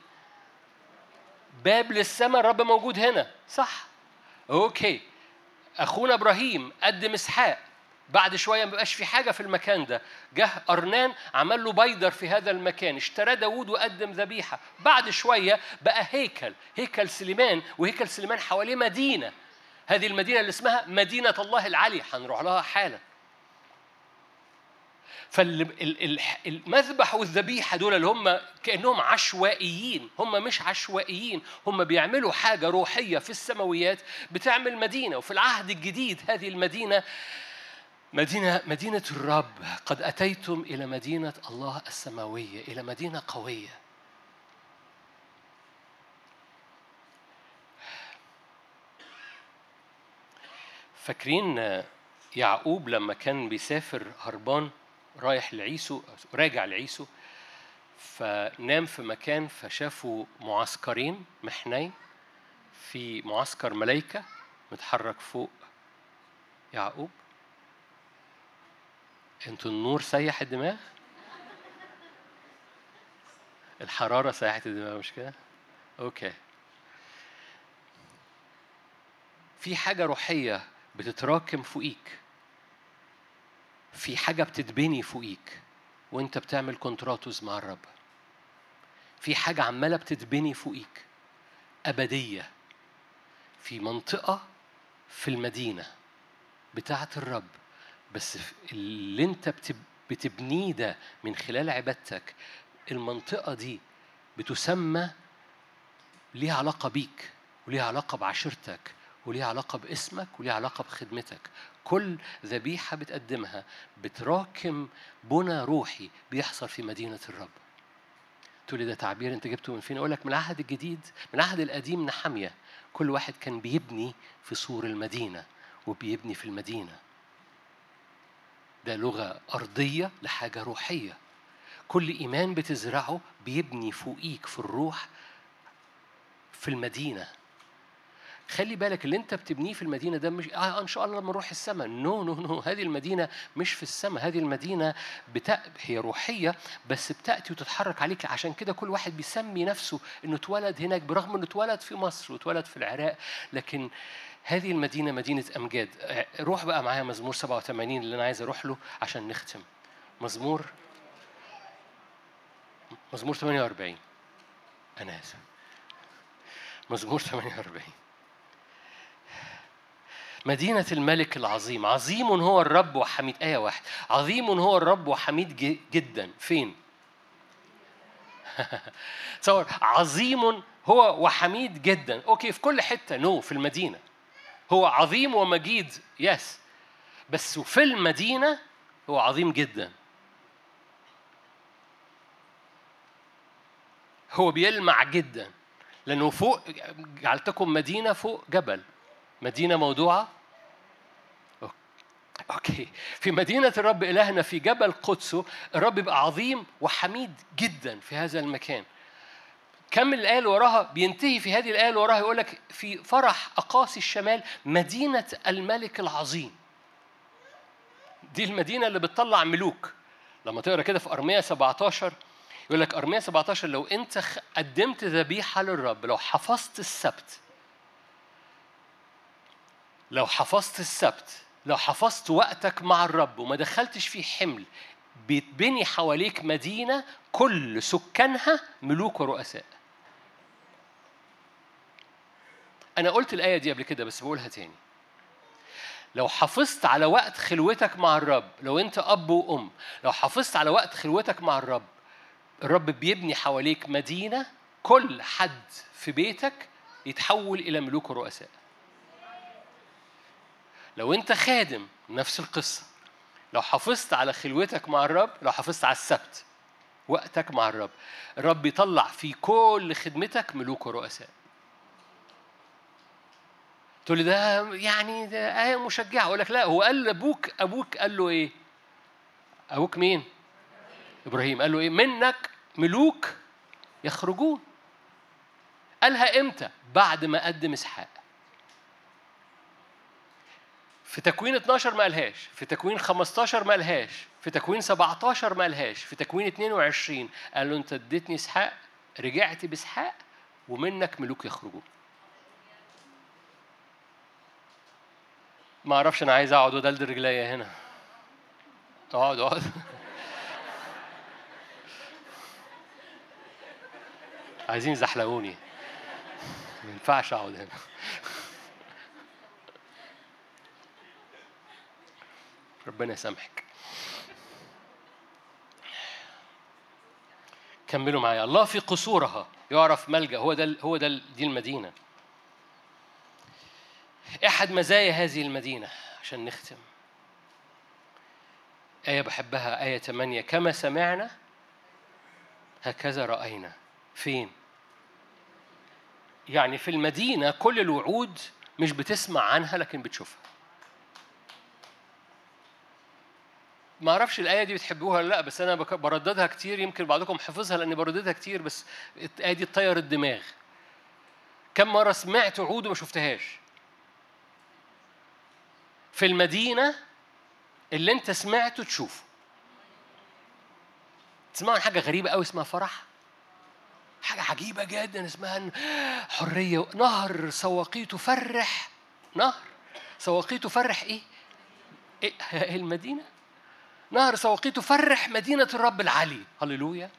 باب للسماء الرب موجود هنا. صح. okay. أخونا إبراهيم قدم إسحاق. بعد شوية ما بقاش في حاجة في المكان ده. جه أرنان عمل له بيدر في هذا المكان اشترى داوود وقدم ذبيحة. بعد شوية بقى هيكل هيكل سليمان وهيكل سليمان حواليه مدينة. هذه المدينة اللي اسمها مدينة الله العلي هنروح لها حالا. فالمذبح والذبيحة دول اللي هم كأنهم عشوائيين هم مش عشوائيين هم بيعملوا حاجة روحية في السماويات بتعمل مدينة. وفي العهد الجديد هذه المدينة مدينة مدينة الرب قد أتيتم إلى مدينة الله السماوية إلى مدينة قوية. فاكرين يعقوب لما كان بيسافر هربان رايح لعيسو راجع لعيسو فنام في مكان فشافوا معسكرين محنين في معسكر ملايكة متحرك فوق يعقوب. أنتوا النور سيح الدماغ؟ الحرارة سيحت الدماغ مش كده؟ okay. في حاجة روحية بتتراكم فوقيك. في حاجة بتتبني فوقيك وانت بتعمل كونتراتوز مع الرب في حاجة عمالة بتتبني فوقيك أبدية. في منطقة في المدينة بتاعة الرب. بس اللي انت بتبنيه ده من خلال عبادتك المنطقة دي بتسمى ليها علاقة بيك وليها علاقة بعشيرتك وليها علاقة باسمك وليها علاقة بخدمتك. كل ذبيحة بتقدمها بتراكم بنى روحي بيحصل في مدينة الرب. تقول لي ده تعبير انت جبته من فين؟ أقول لك من العهد الجديد من العهد القديم نحمية. كل واحد كان بيبني في سور المدينة وبيبني في المدينة. ده لغة أرضية لحاجة روحية. كل إيمان بتزرعه بيبني فوقيك في الروح في المدينة. خلي بالك اللي انت بتبنيه في المدينة ده مش آه إن شاء الله لما نروح السماء no no no هذه المدينة مش في السماء هذه المدينة بتا... هي روحية بس بتأتي وتتحرك عليك. عشان كده كل واحد بيسمي نفسه إنه اتولد هناك برغم إنه اتولد في مصر واتولد في العراق. لكن هذه المدينة مدينة أمجاد. روح بقى معايا مزمور 87 اللي أنا عايز أروح له عشان نختم. مزمور مزمور 48 أنا آسف. مزمور 48 مدينة الملك العظيم. عظيم هو الرب وحميد. آية واحد. عظيم هو الرب وحميد جدا. فين؟ تصور. عظيم هو وحميد جدا. okay في كل حتة. no no, في المدينة. هو عظيم ومجيد yes. بس في المدينة هو عظيم جدا. هو بيلمع جدا. لأنه فوق جعلتكم مدينة فوق جبل. مدينة موضوعة؟ okay. في مدينة الرب إلهنا في جبل قدسه الرب يبقى عظيم وحميد جدا في هذا المكان. كمل الآية اللي وراها بينتهي في هذه الآية اللي وراها يقول لك في فرح أقاصي الشمال مدينة الملك العظيم. دي المدينة اللي بتطلع ملوك. لما تقرأ كده في أرمية 17 يقول لك أرمية 17 لو أنت قدمت ذبيحة للرب لو حفظت السبت لو حفظت السبت لو حفظت وقتك مع الرب وما دخلتش فيه حمل بيتبني حواليك مدينة كل سكانها ملوك ورؤساء. أنا قلت الآية دي قبل كده بس بقولها تاني. لو حافظت على وقت خلوتك مع الرب لو أنت أب وأم لو حافظت على وقت خلوتك مع الرب الرب بيبني حواليك مدينة كل حد في بيتك يتحول إلى ملوك ورؤساء. لو أنت خادم نفس القصة. لو حافظت على خلوتك مع الرب لو حافظت على السبت وقتك مع الرب. الرب يطلع في كل خدمتك ملوك ورؤساء. تقول لي ده يعني ده آية مشجعة أقول لك لا هو قال لأبوك أبوك قال له إيه؟ أبوك مين؟ إبراهيم قال له إيه؟ منك ملوك يخرجون قالها إمتى؟ بعد ما قدم إسحاق في تكوين 12 ما قالهاش في تكوين 15 ما قالهاش في تكوين 17 ما قالهاش في تكوين 22 قال له أنت اديتني إسحاق رجعت بإسحاق ومنك ملوك يخرجون ما أعرفش أنا عايز اقعد ودلد رجليا هنا. اقعد اقعد. عايزين يزحلقوني. ما ينفعش اقعد هنا. ربنا يسامحك. كملوا معايا. الله في قصورها. يعرف ملجأ. هو ده هو ده دي المدينة. أحد مزايا هذه المدينة عشان نختم. آية بحبها آية 8 كما سمعنا هكذا رأينا. فين؟ يعني في المدينة كل الوعود مش بتسمع عنها لكن بتشوفها. ما أعرفش الآية دي بتحبوها ولا لأ بس أنا برددها كتير يمكن بعضكم حافظها لأني برددها كتير بس الآية دي تطير الدماغ. كم مرة سمعت وعود وما شفتهاش. في المدينة اللي انت سمعته تشوفه. تسمعوا عن حاجة غريبة قوي اسمها فرح؟ حاجة عجيبة جدا اسمها حرية نهر سواقيته فرح. نهر سواقيته فرح إيه, إيه؟ المدينة؟ نهر سواقيته فرح مدينة الرب العلي هللويا.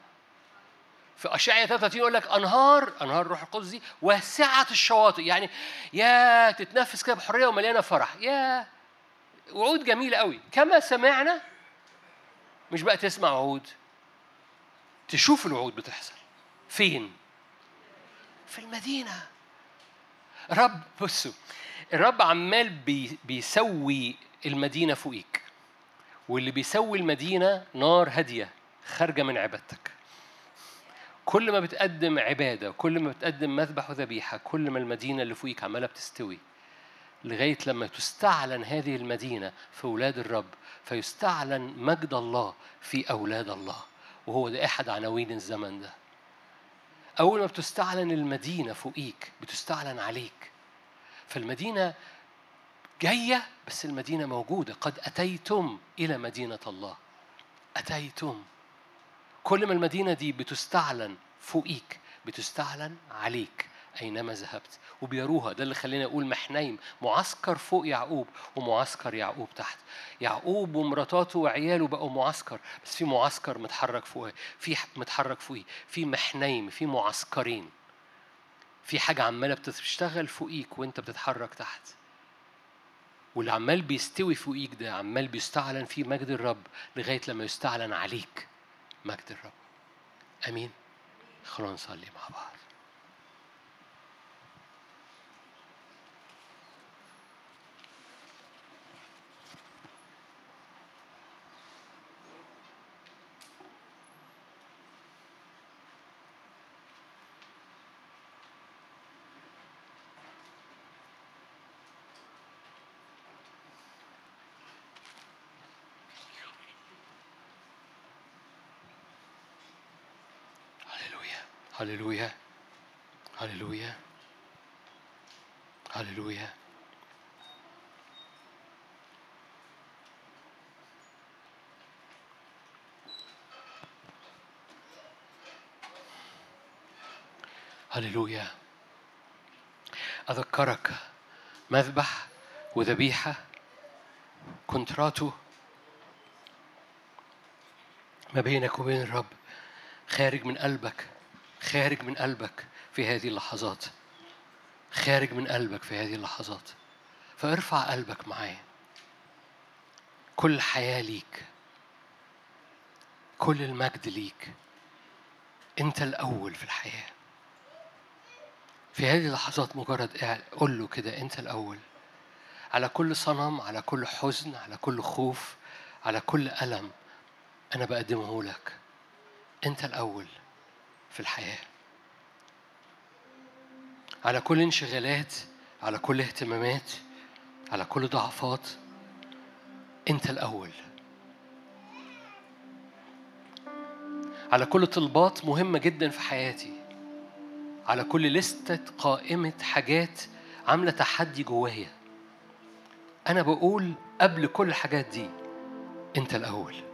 في أشعية 33 يقول لك أنهار أنهار روح القدس دي واسعة الشواطئ. يعني يا تتنفس كده بحرية ومليانة فرح. يا وعود جميلة قوي. كما سمعنا مش بقى تسمع وعود تشوف الوعود بتحصل. فين؟ في المدينة. رب بصوا الرب عمال بي بيسوي المدينة فوقيك. واللي بيسوي المدينة نار هادية خارجة من عبادتك. كل ما بتقدم عبادة كل ما بتقدم مذبح وذبيحة كل ما المدينة اللي فوقيك عمالة بتستوي. لغاية لما تستعلن هذه المدينة في أولاد الرب فيستعلن مجد الله في أولاد الله. وهو ده أحد عناوين الزمن ده. أول ما بتستعلن المدينة فوقيك بتستعلن عليك. فالمدينة جاية بس المدينة موجودة. قد أتيتم إلى مدينة الله. أتيتم. كل ما المدينة دي بتستعلن فوقيك بتستعلن عليك. أينما ذهبت. وبيروها. ده اللي خلينا أقول محنيم. معسكر فوق يعقوب ومعسكر يعقوب تحت. يعقوب ومراتاته وعياله بقوا معسكر. بس في معسكر متحرك فوقه في متحرك فوقيه في محنيم. في معسكرين. في حاجة عمالة بتشتغل فوقيك وأنت بتتحرك تحت. واللي عمال بيستوي فوقيك ده عمال بيستعلن فيه مجد الرب لغاية لما يستعلن عليك مجد الرب. أمين. خلونا نصلي مع بعض. هللويا. هللويا. هللويا. هللويا. أذكرك مذبح وذبيحة كونتراتو. ما بينك وبين الرب خارج من قلبك. خارج من قلبك في هذه اللحظات. خارج من قلبك في هذه اللحظات. فارفع قلبك معايا. كل حياة ليك. كل المجد ليك. انت الأول في الحياة. في هذه اللحظات مجرد قول له كده انت الأول. على كل صنم على كل حزن على كل خوف على كل ألم أنا بقدمه لك. أنت الأول. في الحياة. على كل انشغالات على كل اهتمامات على كل ضعفات أنت الأول. على كل طلبات مهمة جدا في حياتي. على كل لستة قائمة حاجات عاملة تحدي جوايا. أنا بقول قبل كل الحاجات دي أنت الأول.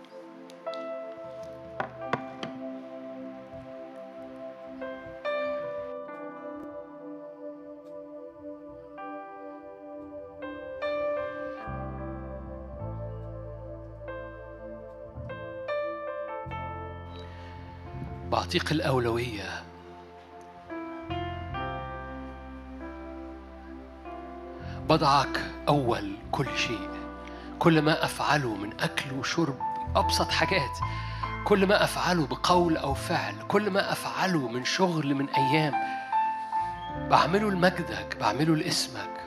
بعطيك الأولوية. بضعك أول كل شيء. كل ما أفعله من أكل وشرب أبسط حاجات. كل ما أفعله بقول أو فعل. كل ما أفعله من شغل من أيام. بعمله لمجدك بعمله لاسمك.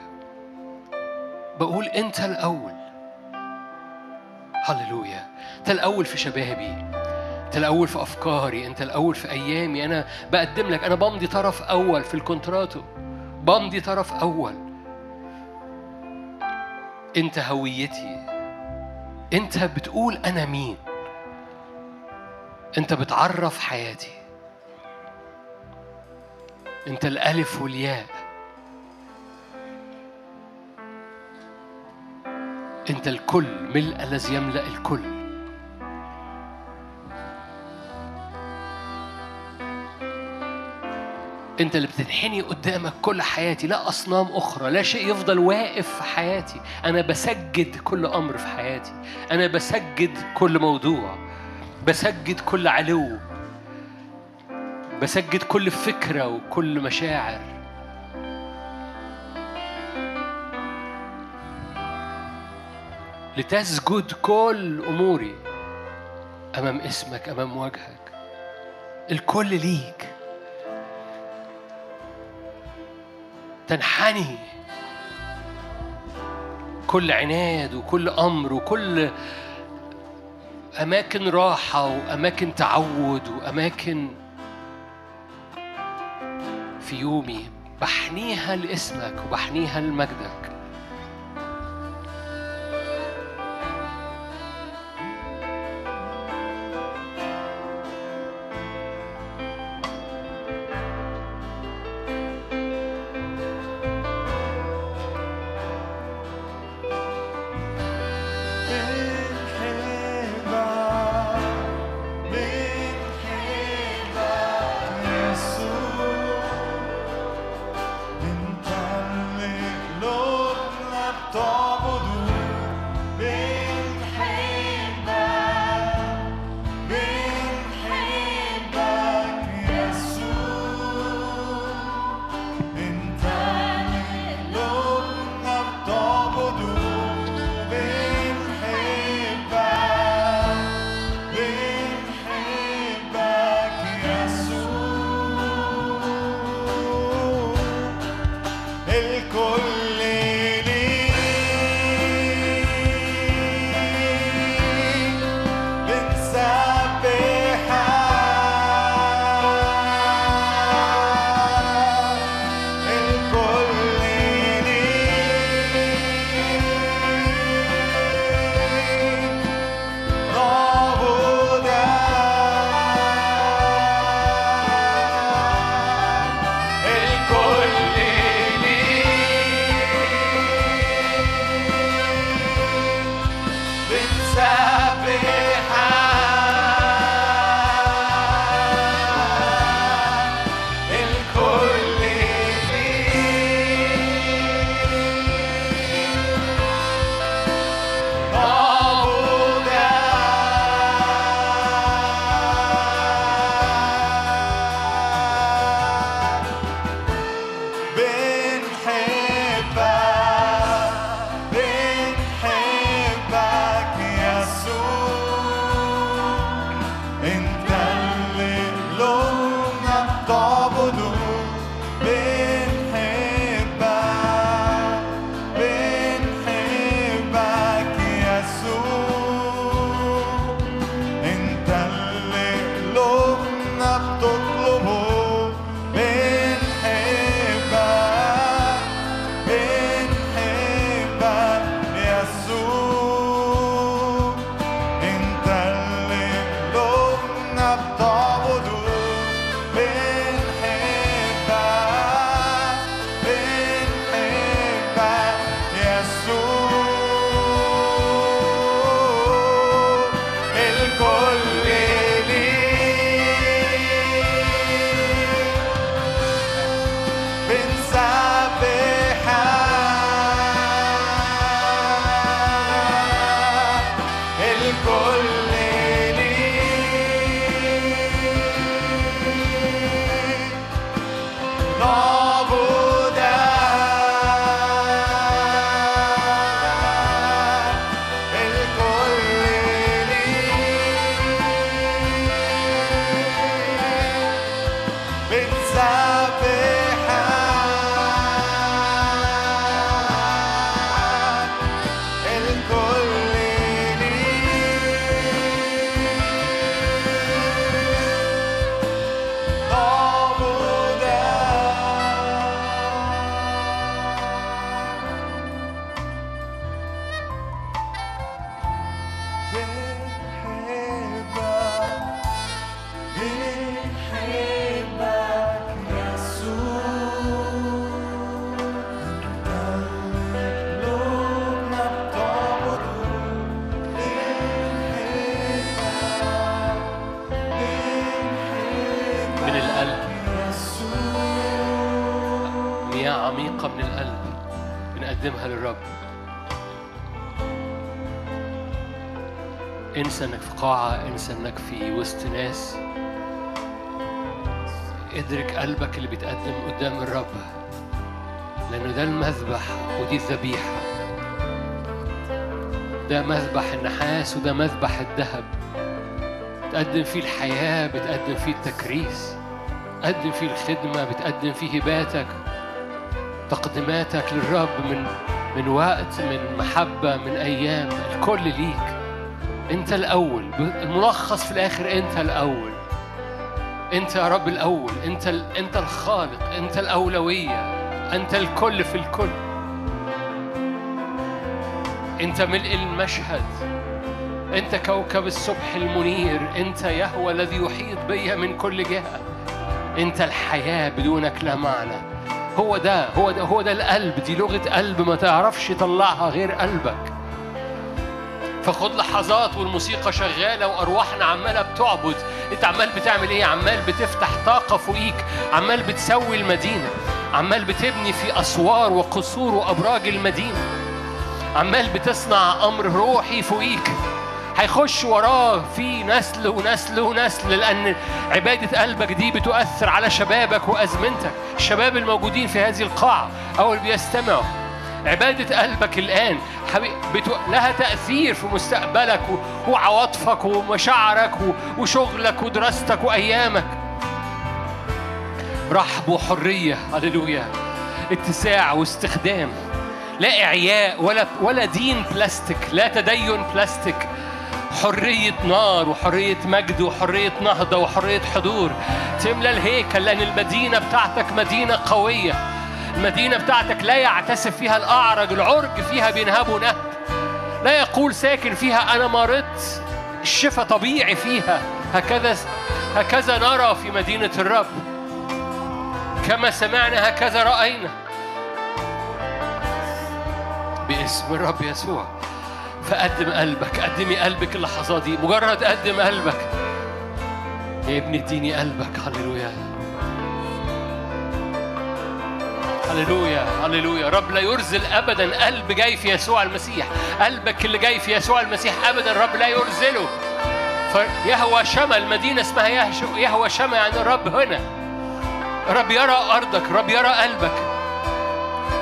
بقول أنت الأول. هللويا. أنت الأول في شبابي. أنت الأول في أفكاري أنت الأول في أيامي. أنا بقدم لك أنا بمضي طرف أول في الكونتراتو. بمضي طرف أول. أنت هويتي. أنت بتقول أنا مين. أنت بتعرف حياتي. أنت الألف والياء. أنت الكل ملء الذي يملأ الكل. انت اللي بتنحني قدامك كل حياتي لا أصنام أخرى لا شيء يفضل واقف في حياتي. أنا بسجد كل أمر في حياتي. أنا بسجد كل موضوع. بسجد كل علو. بسجد كل فكرة وكل مشاعر. لتسجد كل أموري أمام اسمك أمام وجهك. الكل ليك. تنحني. كل عناد وكل أمر وكل أماكن راحة وأماكن تعود وأماكن في يومي. بحنيها لاسمك وبحنيها لمجدك. ادرك قلبك اللي بيتقدم قدام الرب لأنه ده المذبح ودي الذبيحة. ده مذبح النحاس وده مذبح الذهب. بتقدم فيه الحياة بتقدم فيه التكريس. بتقدم فيه الخدمة بتقدم فيه هباتك تقديماتك للرب من من وقت من محبة من أيام الكل ليك. أنت الأول الملخص في الآخر أنت الأول. أنت يا رب الأول أنت أنت الخالق أنت الأولوية أنت الكل في الكل. أنت ملء المشهد أنت كوكب الصبح المنير أنت يهوى الذي يحيط بي من كل جهة. أنت الحياة بدونك لا معنى. هو ده هو ده هو ده القلب دي لغة قلب ما تعرفش تطلعها غير قلبك. فخد لحظات والموسيقى شغالة وأرواحنا عمالة بتعبد. أنت عمال بتعمل إيه؟ عمال بتفتح طاقة فوقيك عمال بتسوي المدينة عمال بتبني في أسوار وقصور وأبراج المدينة عمال بتصنع أمر روحي فوقيك هيخش وراه في نسل ونسل ونسل لأن عبادة قلبك دي بتؤثر على شبابك وأزمنتك الشباب الموجودين في هذه القاعة أو اللي بيستمعوا عبادة قلبك الآن. بتو... لها تأثير في مستقبلك و... وعواطفك ومشاعرك و... وشغلك ودراستك وأيامك. رحب وحرية. هللويا. اتساع واستخدام. لا إعياء ولا ولا دين بلاستيك. لا تدين بلاستيك. حرية نار وحرية مجد وحرية نهضة وحرية حضور. تملى الهيكل لأن المدينة بتاعتك مدينة قوية. المدينة بتاعتك لا يعتسف فيها الأعرج العرج فيها بينهبوا نهب لا يقول ساكن فيها أنا مرضت الشفاء طبيعي فيها. هكذا هكذا نرى في مدينة الرب. كما سمعنا هكذا رأينا. باسم الرب يسوع. فقدم قلبك قدمي قلبك اللحظات دي. مجرد قدم قلبك. يا ابني اديني قلبك. هللويا. هللويا هللويا. رب لا يرزل ابدا قلب جاي في يسوع المسيح. قلبك اللي جاي في يسوع المسيح ابدا رب لا يرزله. فيهوى شمى المدينة اسمها يهوى شمى يعني الرب هنا. رب يرى أرضك رب يرى قلبك.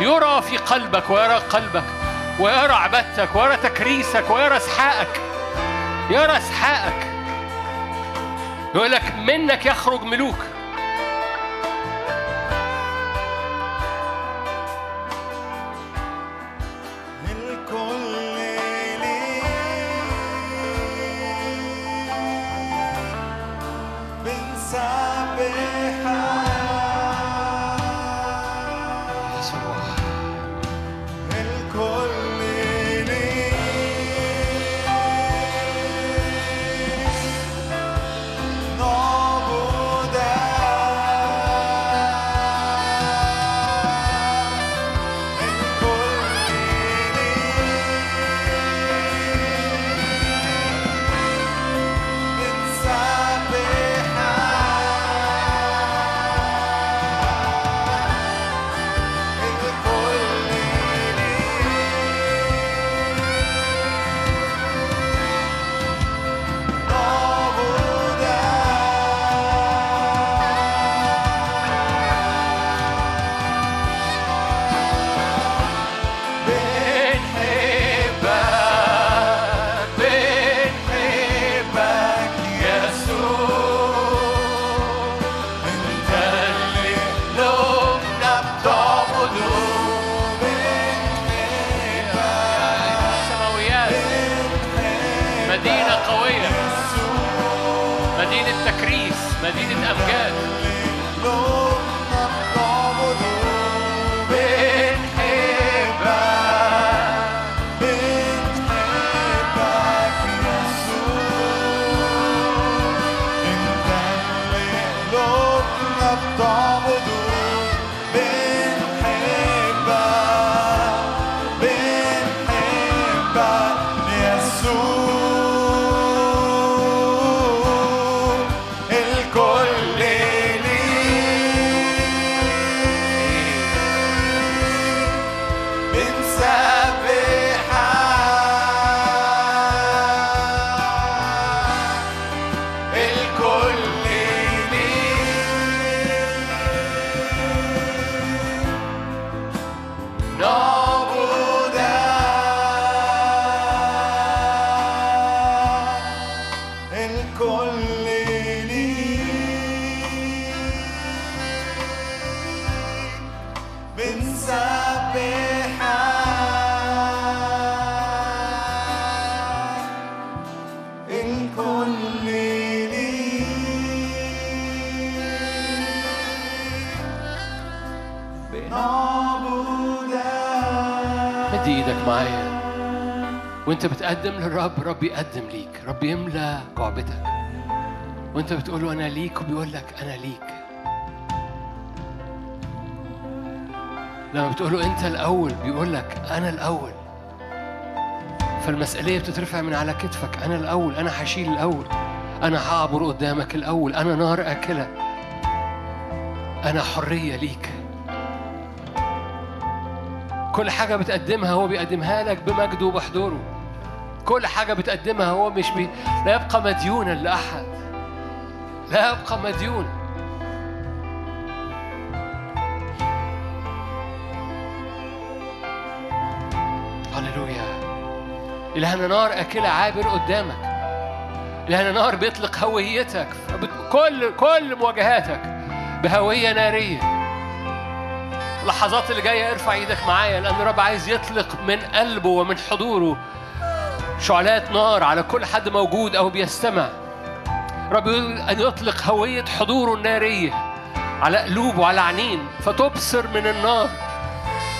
يرى في قلبك ويرى قلبك. ويرى عبادتك ويرى تكريسك ويرى أسحاقك. يرى أسحاقك. يقول لك منك يخرج ملوك. وأنت بتقدم للرب رب يقدم ليك. رب يملى جعبتك وأنت بتقول له أنا ليك وبيقول لك أنا ليك. لما بتقول له أنت الأول بيقول لك أنا الأول. فالمسؤوليه بتترفع من على كتفك. أنا الأول أنا هشيل الأول. أنا هعبر قدامك الأول. أنا نار آكلة. أنا حرية ليك. كل حاجة بتقدمها هو بيقدمها لك بمجده وبحضوره. كل حاجة بتقدمها هو مش بي... لا يبقى مديونا لأحد. لا يبقى مديون إلهنا نار أكلة عابر قدامك. إلهنا نار بيطلق هويتك كل كل مواجهاتك بهوية نارية. اللحظات اللي جاية ارفع إيدك معايا لأن الرب عايز يطلق من قلبه ومن حضوره شعلات نار على كل حد موجود أو بيستمع. رب أن يطلق هوية حضوره النارية على قلوب وعلى عنين فتبصر من النار.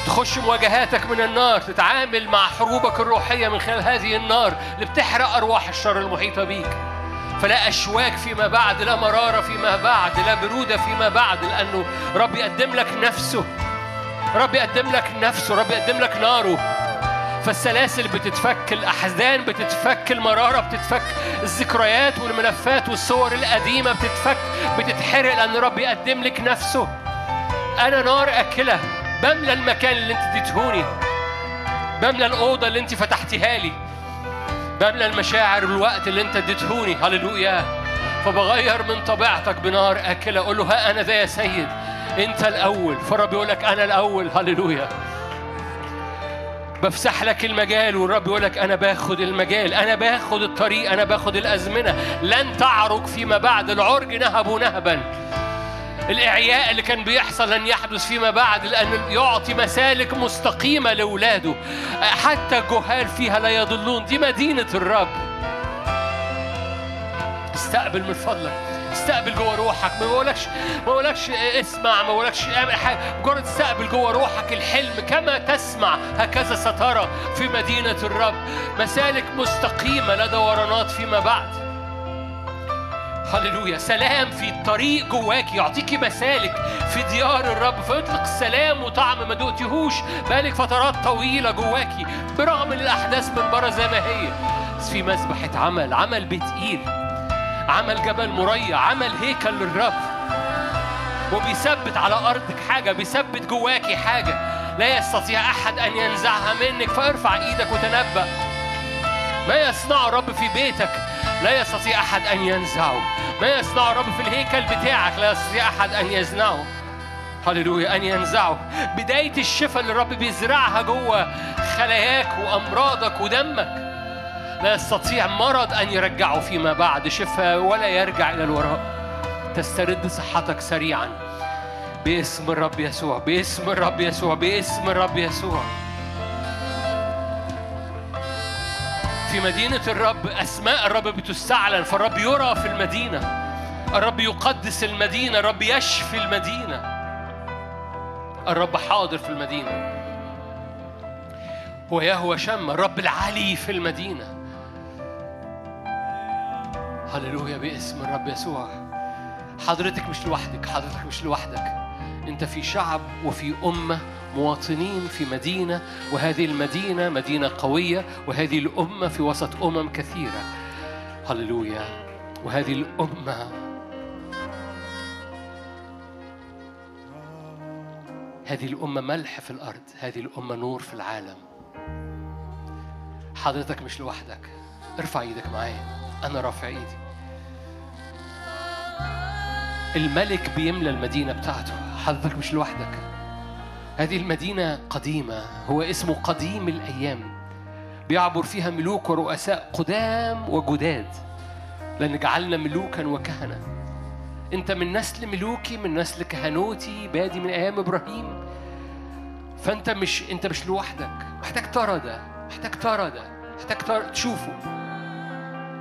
تخش مواجهاتك من النار تتعامل مع حروبك الروحية من خلال هذه النار اللي بتحرق أرواح الشر المحيطة بيك. فلا أشواك فيما بعد لا مرارة فيما بعد لا برودة فيما بعد لأنه رب يقدم لك نفسه. رب يقدم لك نفسه رب يقدم لك ناره. فالسلاسل بتتفك الأحزان بتتفك المرارة بتتفك الذكريات والملفات والصور القديمة بتتفك بتتحرق لأن رب يقدم لك نفسه. أنا نار أكلة. بملى المكان اللي أنت اديتهوني؟ بملى الأوضة اللي أنت فتحتها لي؟ بملى المشاعر والوقت اللي أنت اديتهوني؟ هللويا. فبغير من طبيعتك بنار أكلة. أقول له ها أنا ذا يا سيد. أنت الأول. فالرب يقول لك أنا الأول. هللويا. بفسح لك المجال والرب يقول لك أنا باخد المجال. أنا باخد الطريق. أنا باخد الأزمنة. لن تعرج فيما بعد. العرج نهب نهبا. الإعياء اللي كان بيحصل لن يحدث فيما بعد لأن يعطي مسالك مستقيمة لأولاده. حتى الجهال فيها لا يضلون. دي مدينة الرب. استقبل من فضلك. استقبل جوه روحك. ما بقولكش ما بقولكش اسمع. ما بقولكش اعمل حاجة مجرد استقبل جوه روحك الحلم. كما تسمع هكذا سترى في مدينة الرب. مسالك مستقيمة لا دورانات فيما بعد. هللويا. سلام في الطريق جواك يعطيكي مسالك. في ديار الرب فيطلق سلام وطعم ما دقتيهوش. بقالك فترات طويلة جواكي برغم الأحداث من بره زي ما هي بس في مسبحة عمل عمل بتقيل. عمل جبل مريع عمل هيكل للرب. وبيثبت على أرضك حاجة بيثبت جواكي حاجة. لا يستطيع أحد أن ينزعها منك فارفع إيدك وتنبأ. ما يصنع الرب في بيتك. لا يستطيع أحد أن ينزعه. ما يصنع الرب في الهيكل بتاعك لا يستطيع أحد أن يزنعه. هللويا أن ينزعه. بداية الشفاء اللي الرب بيزرعها جوه خلاياك وأمراضك ودمك. لا يستطيع مرض أن يرجعه فيما بعد شفاء ولا يرجع إلى الوراء. تسترد صحتك سريعا. باسم الرب يسوع باسم الرب يسوع باسم الرب يسوع. في مدينة الرب أسماء الرب بتستعلن فالرب يرى في المدينة. الرب يقدس المدينة الرب يشفي المدينة. الرب حاضر في المدينة. هو يهوى شم الرب العلي في المدينة. هللويا باسم الرب يسوع. حضرتك مش لوحدك حضرتك مش لوحدك. انت في شعب وفي أمة مواطنين في مدينة وهذه المدينة مدينة قوية وهذه الأمة في وسط أمم كثيرة. هللويا. وهذه الأمة. هذه الأمة ملح في الأرض هذه الأمة نور في العالم. حضرتك مش لوحدك. ارفع إيدك معايا. أنا رافع ايدي. الملك بيملى المدينة بتاعته. حضرتك مش لوحدك. هذه المدينة قديمة هو اسمه قديم الأيام. بيعبر فيها ملوك ورؤساء قدام وجداد. لأن جعلنا ملوكا وكهنة. أنت من نسل ملوكي من نسل كهنوتي بادي من أيام إبراهيم. فأنت مش أنت مش لوحدك. محتاج ترى ده محتاج ترى ده محتاج ترى تشوفه.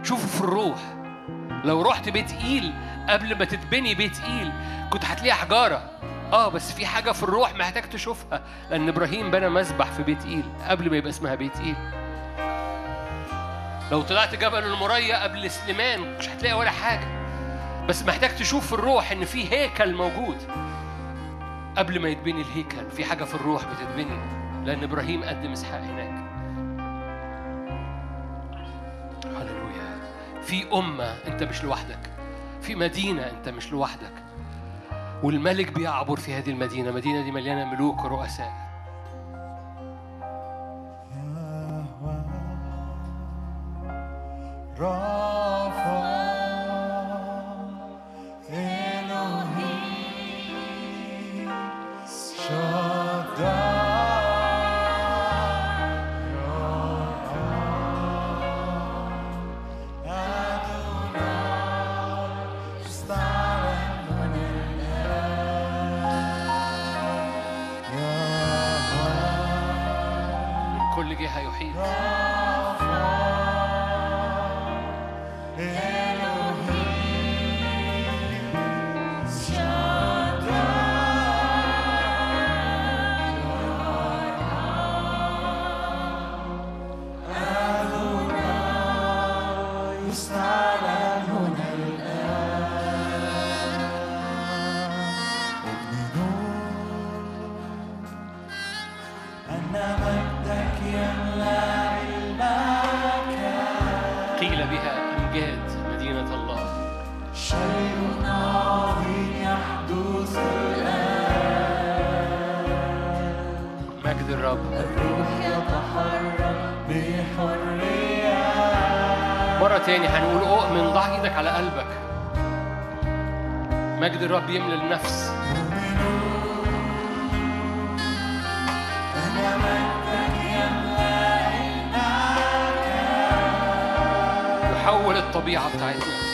شوفه في الروح. لو رحت بيت إيل قبل ما تتبني بيت إيل كنت هتلاقي حجارة. آه بس في حاجة في الروح محتاج تشوفها لأن إبراهيم بنى مسبح في بيت إيل قبل ما يبقى اسمها بيت إيل لو طلعت جبل المريا قبل سليمان مش هتلاقي ولا حاجة. بس محتاج تشوف في الروح إن في هيكل موجود قبل ما يتبني الهيكل. في حاجة في الروح بتتبني لأن إبراهيم قدم إسحاق هناك. هللويا. في أمة أنت مش لوحدك في مدينة أنت مش لوحدك. والملك بيعبر في هذه المدينة المدينة دي مليانة ملوك ورؤساء. رافع تاني هنقول أؤمن ضع إيدك على قلبك. مجد الرب يملى النفس. يحول الطبيعة بتاعتنا.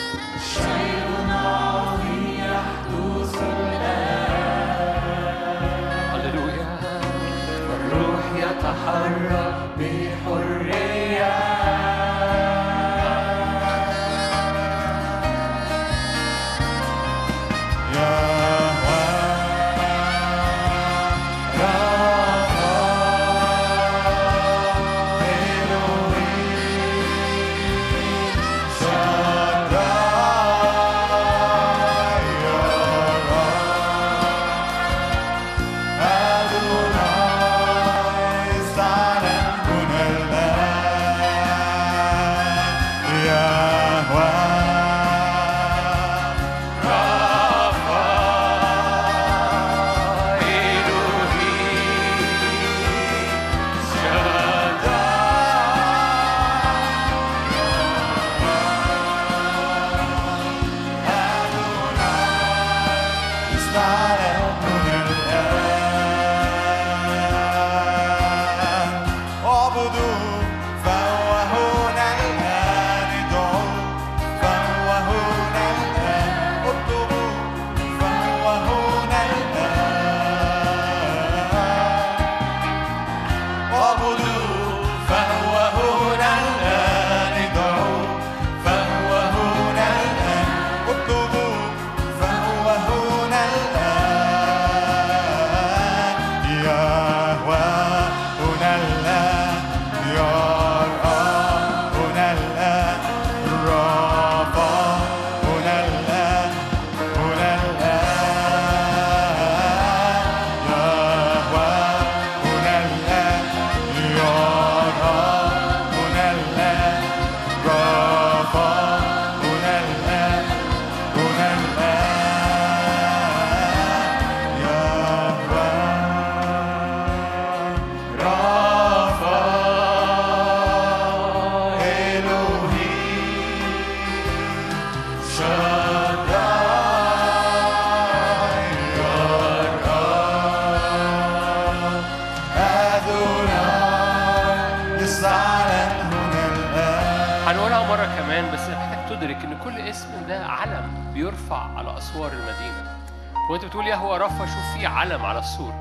بتقول يهوى رفا شوف في علم على السور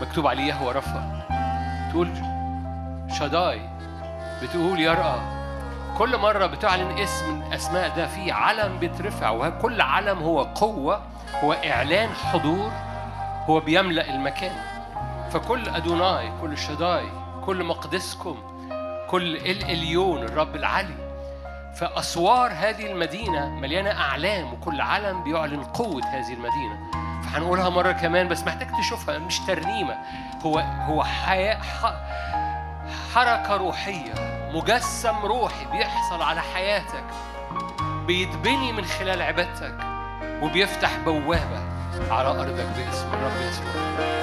مكتوب عليه يهوى رفا. تقول شداي. بتقول يرأى كل مرة بتعلن اسم من أسماء ده في علم بيترفع وكل علم هو قوة هو إعلان حضور هو بيملأ المكان. فكل أدوناي كل شداي كل مقدسكم كل الإليون الرب العلي فأسوار هذه المدينة مليانة أعلام وكل علم بيعلن قوة هذه المدينة. فهنقولها مرة كمان بس محتاج تشوفها مش ترنيمة. هو هو حياة حركة روحية مجسم روحي بيحصل على حياتك بيتبني من خلال عبادتك وبيفتح بوابة على أرضك باسم الرب يسوع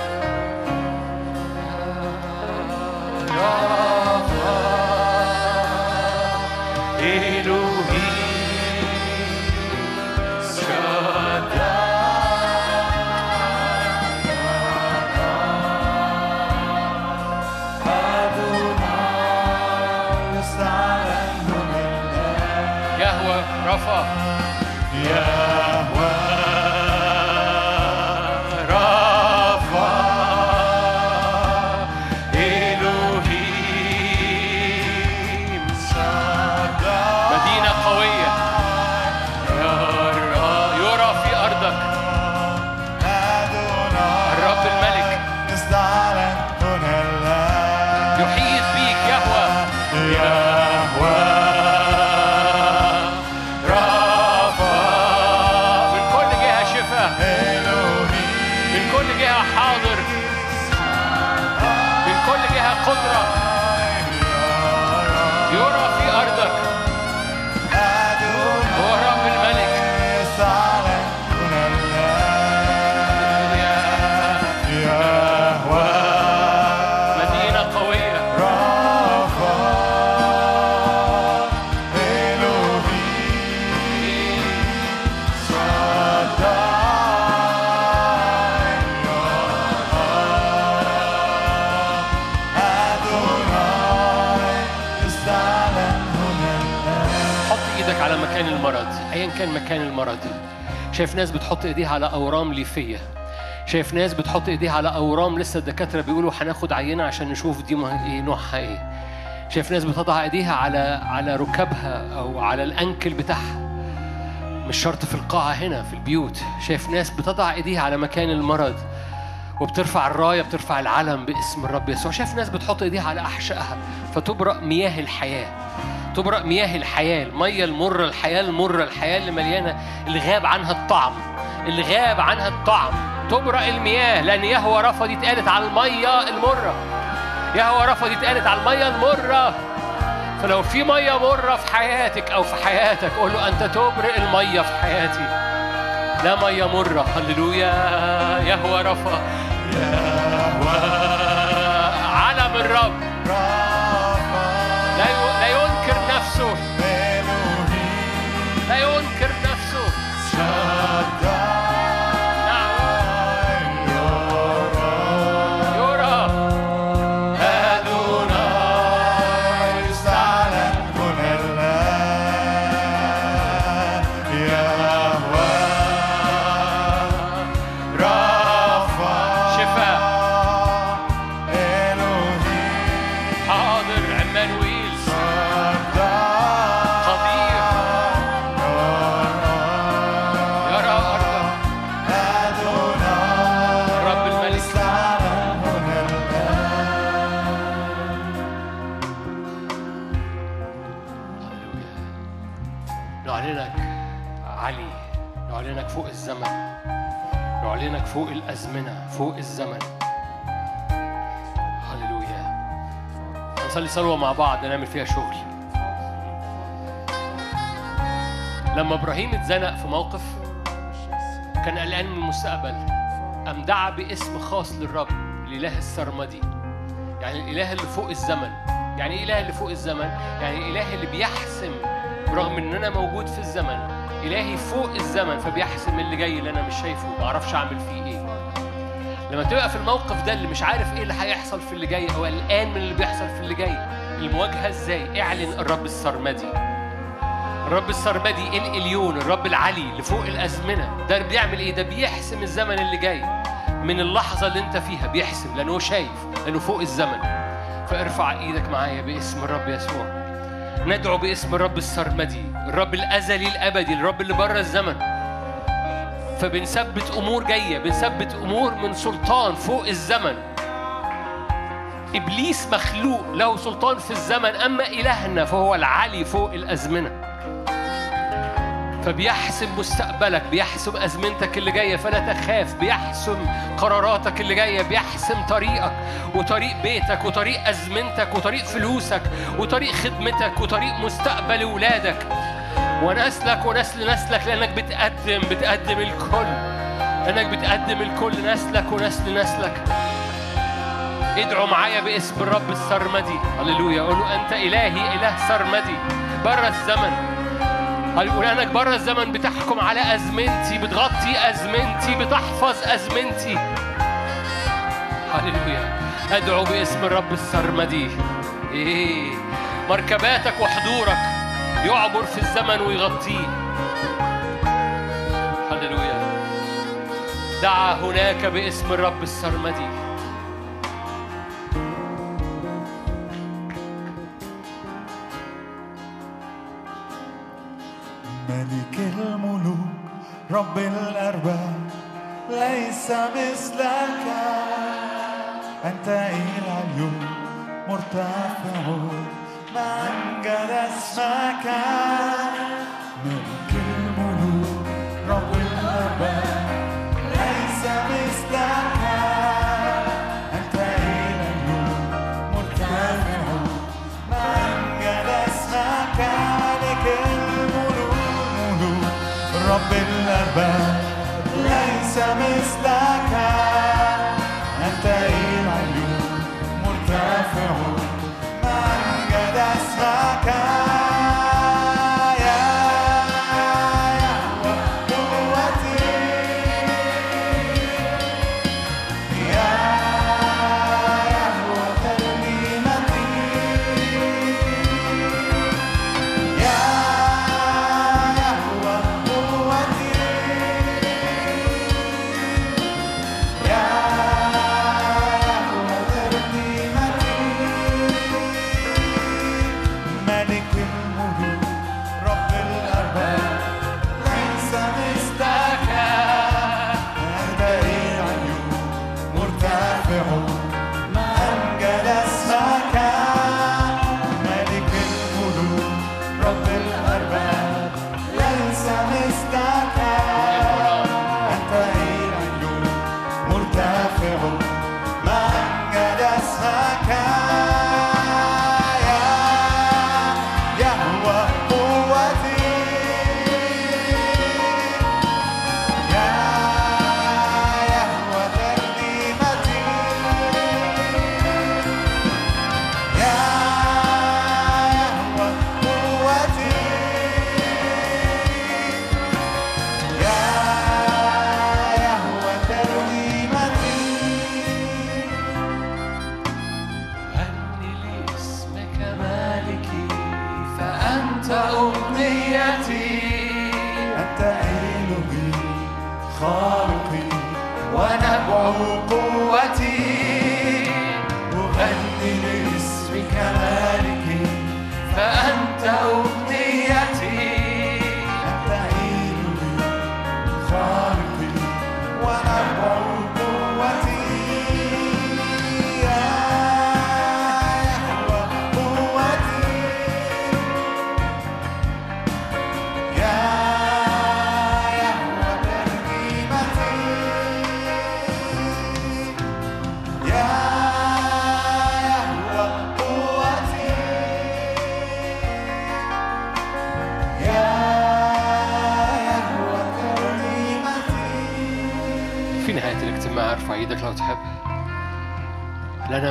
مكان المرض شايف ناس بتحط إيديها على أورام ليفية. شايف ناس بتحط إيديها على أورام لسه الدكاترة بيقولوا هناخد عينة عشان نشوف دي إيه نوعها إيه. شايف ناس بتضع إيديها على على ركبها أو على الأنكل بتاعها. مش شرط في القاعة هنا في البيوت. شايف ناس بتضع إيديها على مكان المرض. وبترفع الراية بترفع العلم باسم الرب يسوع. شايف ناس بتحط إيديها على أحشائها. فتبرأ مياه الحياة. تبرأ مياه الحياة المية المرة الحياة المرة الحياة اللي مليانة اللي غاب عنها الطعم اللي غاب عنها الطعم. تبرأ المياه لأن يهوى رفا دي اتقالت على المية المرة. يهوى رفا دي اتقالت على المية المرة. فلو في مية مرة في حياتك أو في حياتك قول له أنت تبرئ المية في حياتي. لا مية مرة. هللويا. يهوى رفا علم الرب. ينكر نفسه صلوة مع بعض نعمل فيها شغل. لما إبراهيم اتزنق في موقف كان قلقان من المستقبل. قام دعا باسم خاص للرب الإله السرمدي. يعني الإله اللي فوق الزمن. يعني إيه إله اللي فوق الزمن؟ يعني الإله اللي بيحسم برغم إن أنا موجود في الزمن إلهي فوق الزمن فبيحسم اللي جاي اللي أنا مش شايفه ما أعرفش أعمل فيه إيه. لما تبقى في الموقف ده اللي مش عارف إيه اللي هيحصل في اللي جاي أو قلقان من اللي بيحصل في اللي جاي المواجهة إزاي؟ اعلن الرب السرمدي الرب السرمدي الإليون الرب العلي لفوق الأزمنة. ده بيعمل إيه؟ ده بيحسم الزمن اللي جاي. من اللحظة اللي أنت فيها بيحسم لأنه هو شايف لأنه فوق الزمن. فارفع إيدك معايا باسم الرب يسوع. ندعو باسم الرب السرمدي الرب الأزلي الأبدي الرب اللي بره الزمن. فبنثبت أمور جاية بنثبت أمور من سلطان فوق الزمن. إبليس مخلوق له سلطان في الزمن أما إلهنا فهو العلي فوق الأزمنة. فبيحسم مستقبلك بيحسم أزمنتك اللي جاية فلا تخاف بيحسم قراراتك اللي جاية بيحسم طريقك وطريق بيتك وطريق أزمنتك وطريق فلوسك وطريق خدمتك وطريق مستقبل ولادك. ونسلك ونسل نسلك لأنك بتقدم بتقدم الكل. لأنك بتقدم الكل. نسلك ونسل نسلك. ادعوا معايا باسم الرب السرمدي. هللويا. قولوا أنت إلهي إله سرمدي. بره الزمن. هيقول انك بره الزمن بتحكم على أزمنتي بتغطي أزمنتي بتحفظ أزمنتي. هللويا. ادعو باسم الرب السرمدي. إيه. مركباتك وحضورك. يعبر في الزمن ويغطيه. هللويا. دعا هناك باسم الرب السرمدي. ملك الملوك رب الأرباب ليس مثلك. أنت إلى اليوم مرتفع. ما أنجد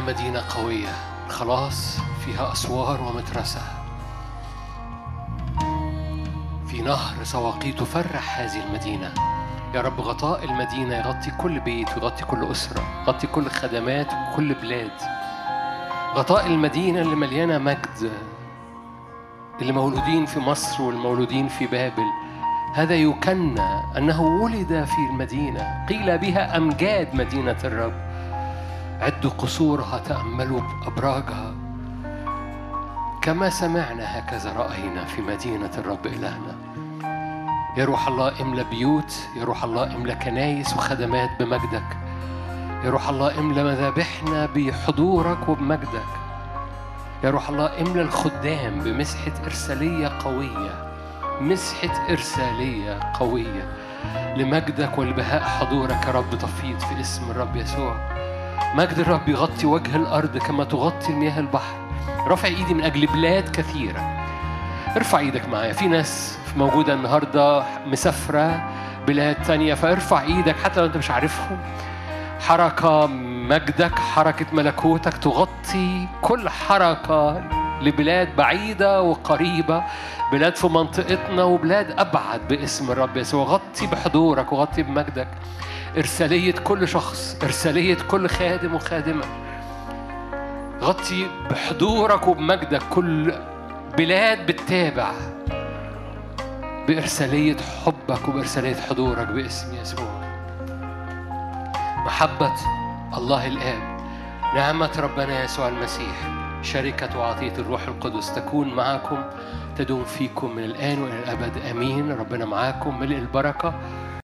مدينة قوية. خلاص فيها أسوار ومترسة في نهر سواقيته فرح هذه المدينة. يا رب غطاء المدينة يغطي كل بيت ويغطي كل أسرة يغطي كل خدمات وكل بلاد. غطاء المدينة اللي مليانة مجد. اللي مولودين في مصر والمولودين في بابل. هذا يكنى أنه ولد في المدينة. قيل بها أمجاد مدينة الرب. عدوا قصورها تأملوا أبراجها. كما سمعنا هكذا رأينا في مدينة الرب إلهنا. يا روح الله املى بيوت يا روح الله املى كنايس وخدمات بمجدك. يا روح الله املى مذابحنا بحضورك وبمجدك. يا روح الله املى الخدام بمسحة إرسالية قوية. مسحة إرسالية قوية. لمجدك ولبهاء حضورك يا رب تفيض في اسم الرب يسوع. مجد الرب يغطي وجه الأرض كما تغطي المياه البحر. رفع إيدي من أجل بلاد كثيرة. ارفع إيدك معايا. في ناس موجودة النهاردة مسافرة بلاد تانية فارفع إيدك حتى لو أنت مش عارفهم. حركة مجدك حركة ملكوتك تغطي كل حركة لبلاد بعيدة وقريبة بلاد في منطقتنا وبلاد أبعد باسم الرب يسوع. غطي بحضورك وغطي بمجدك. إرسالية كل شخص إرسالية كل خادم وخادمة. غطي بحضورك وبمجدك كل بلاد بتتابع بإرسالية حبك وبإرسالية حضورك باسم يسوع. محبة الله الآب نعمة ربنا يسوع المسيح شركة وعطية الروح القدس تكون معكم تدوم فيكم من الآن وإلى الأبد. آمين. ربنا معاكم ملء البركة.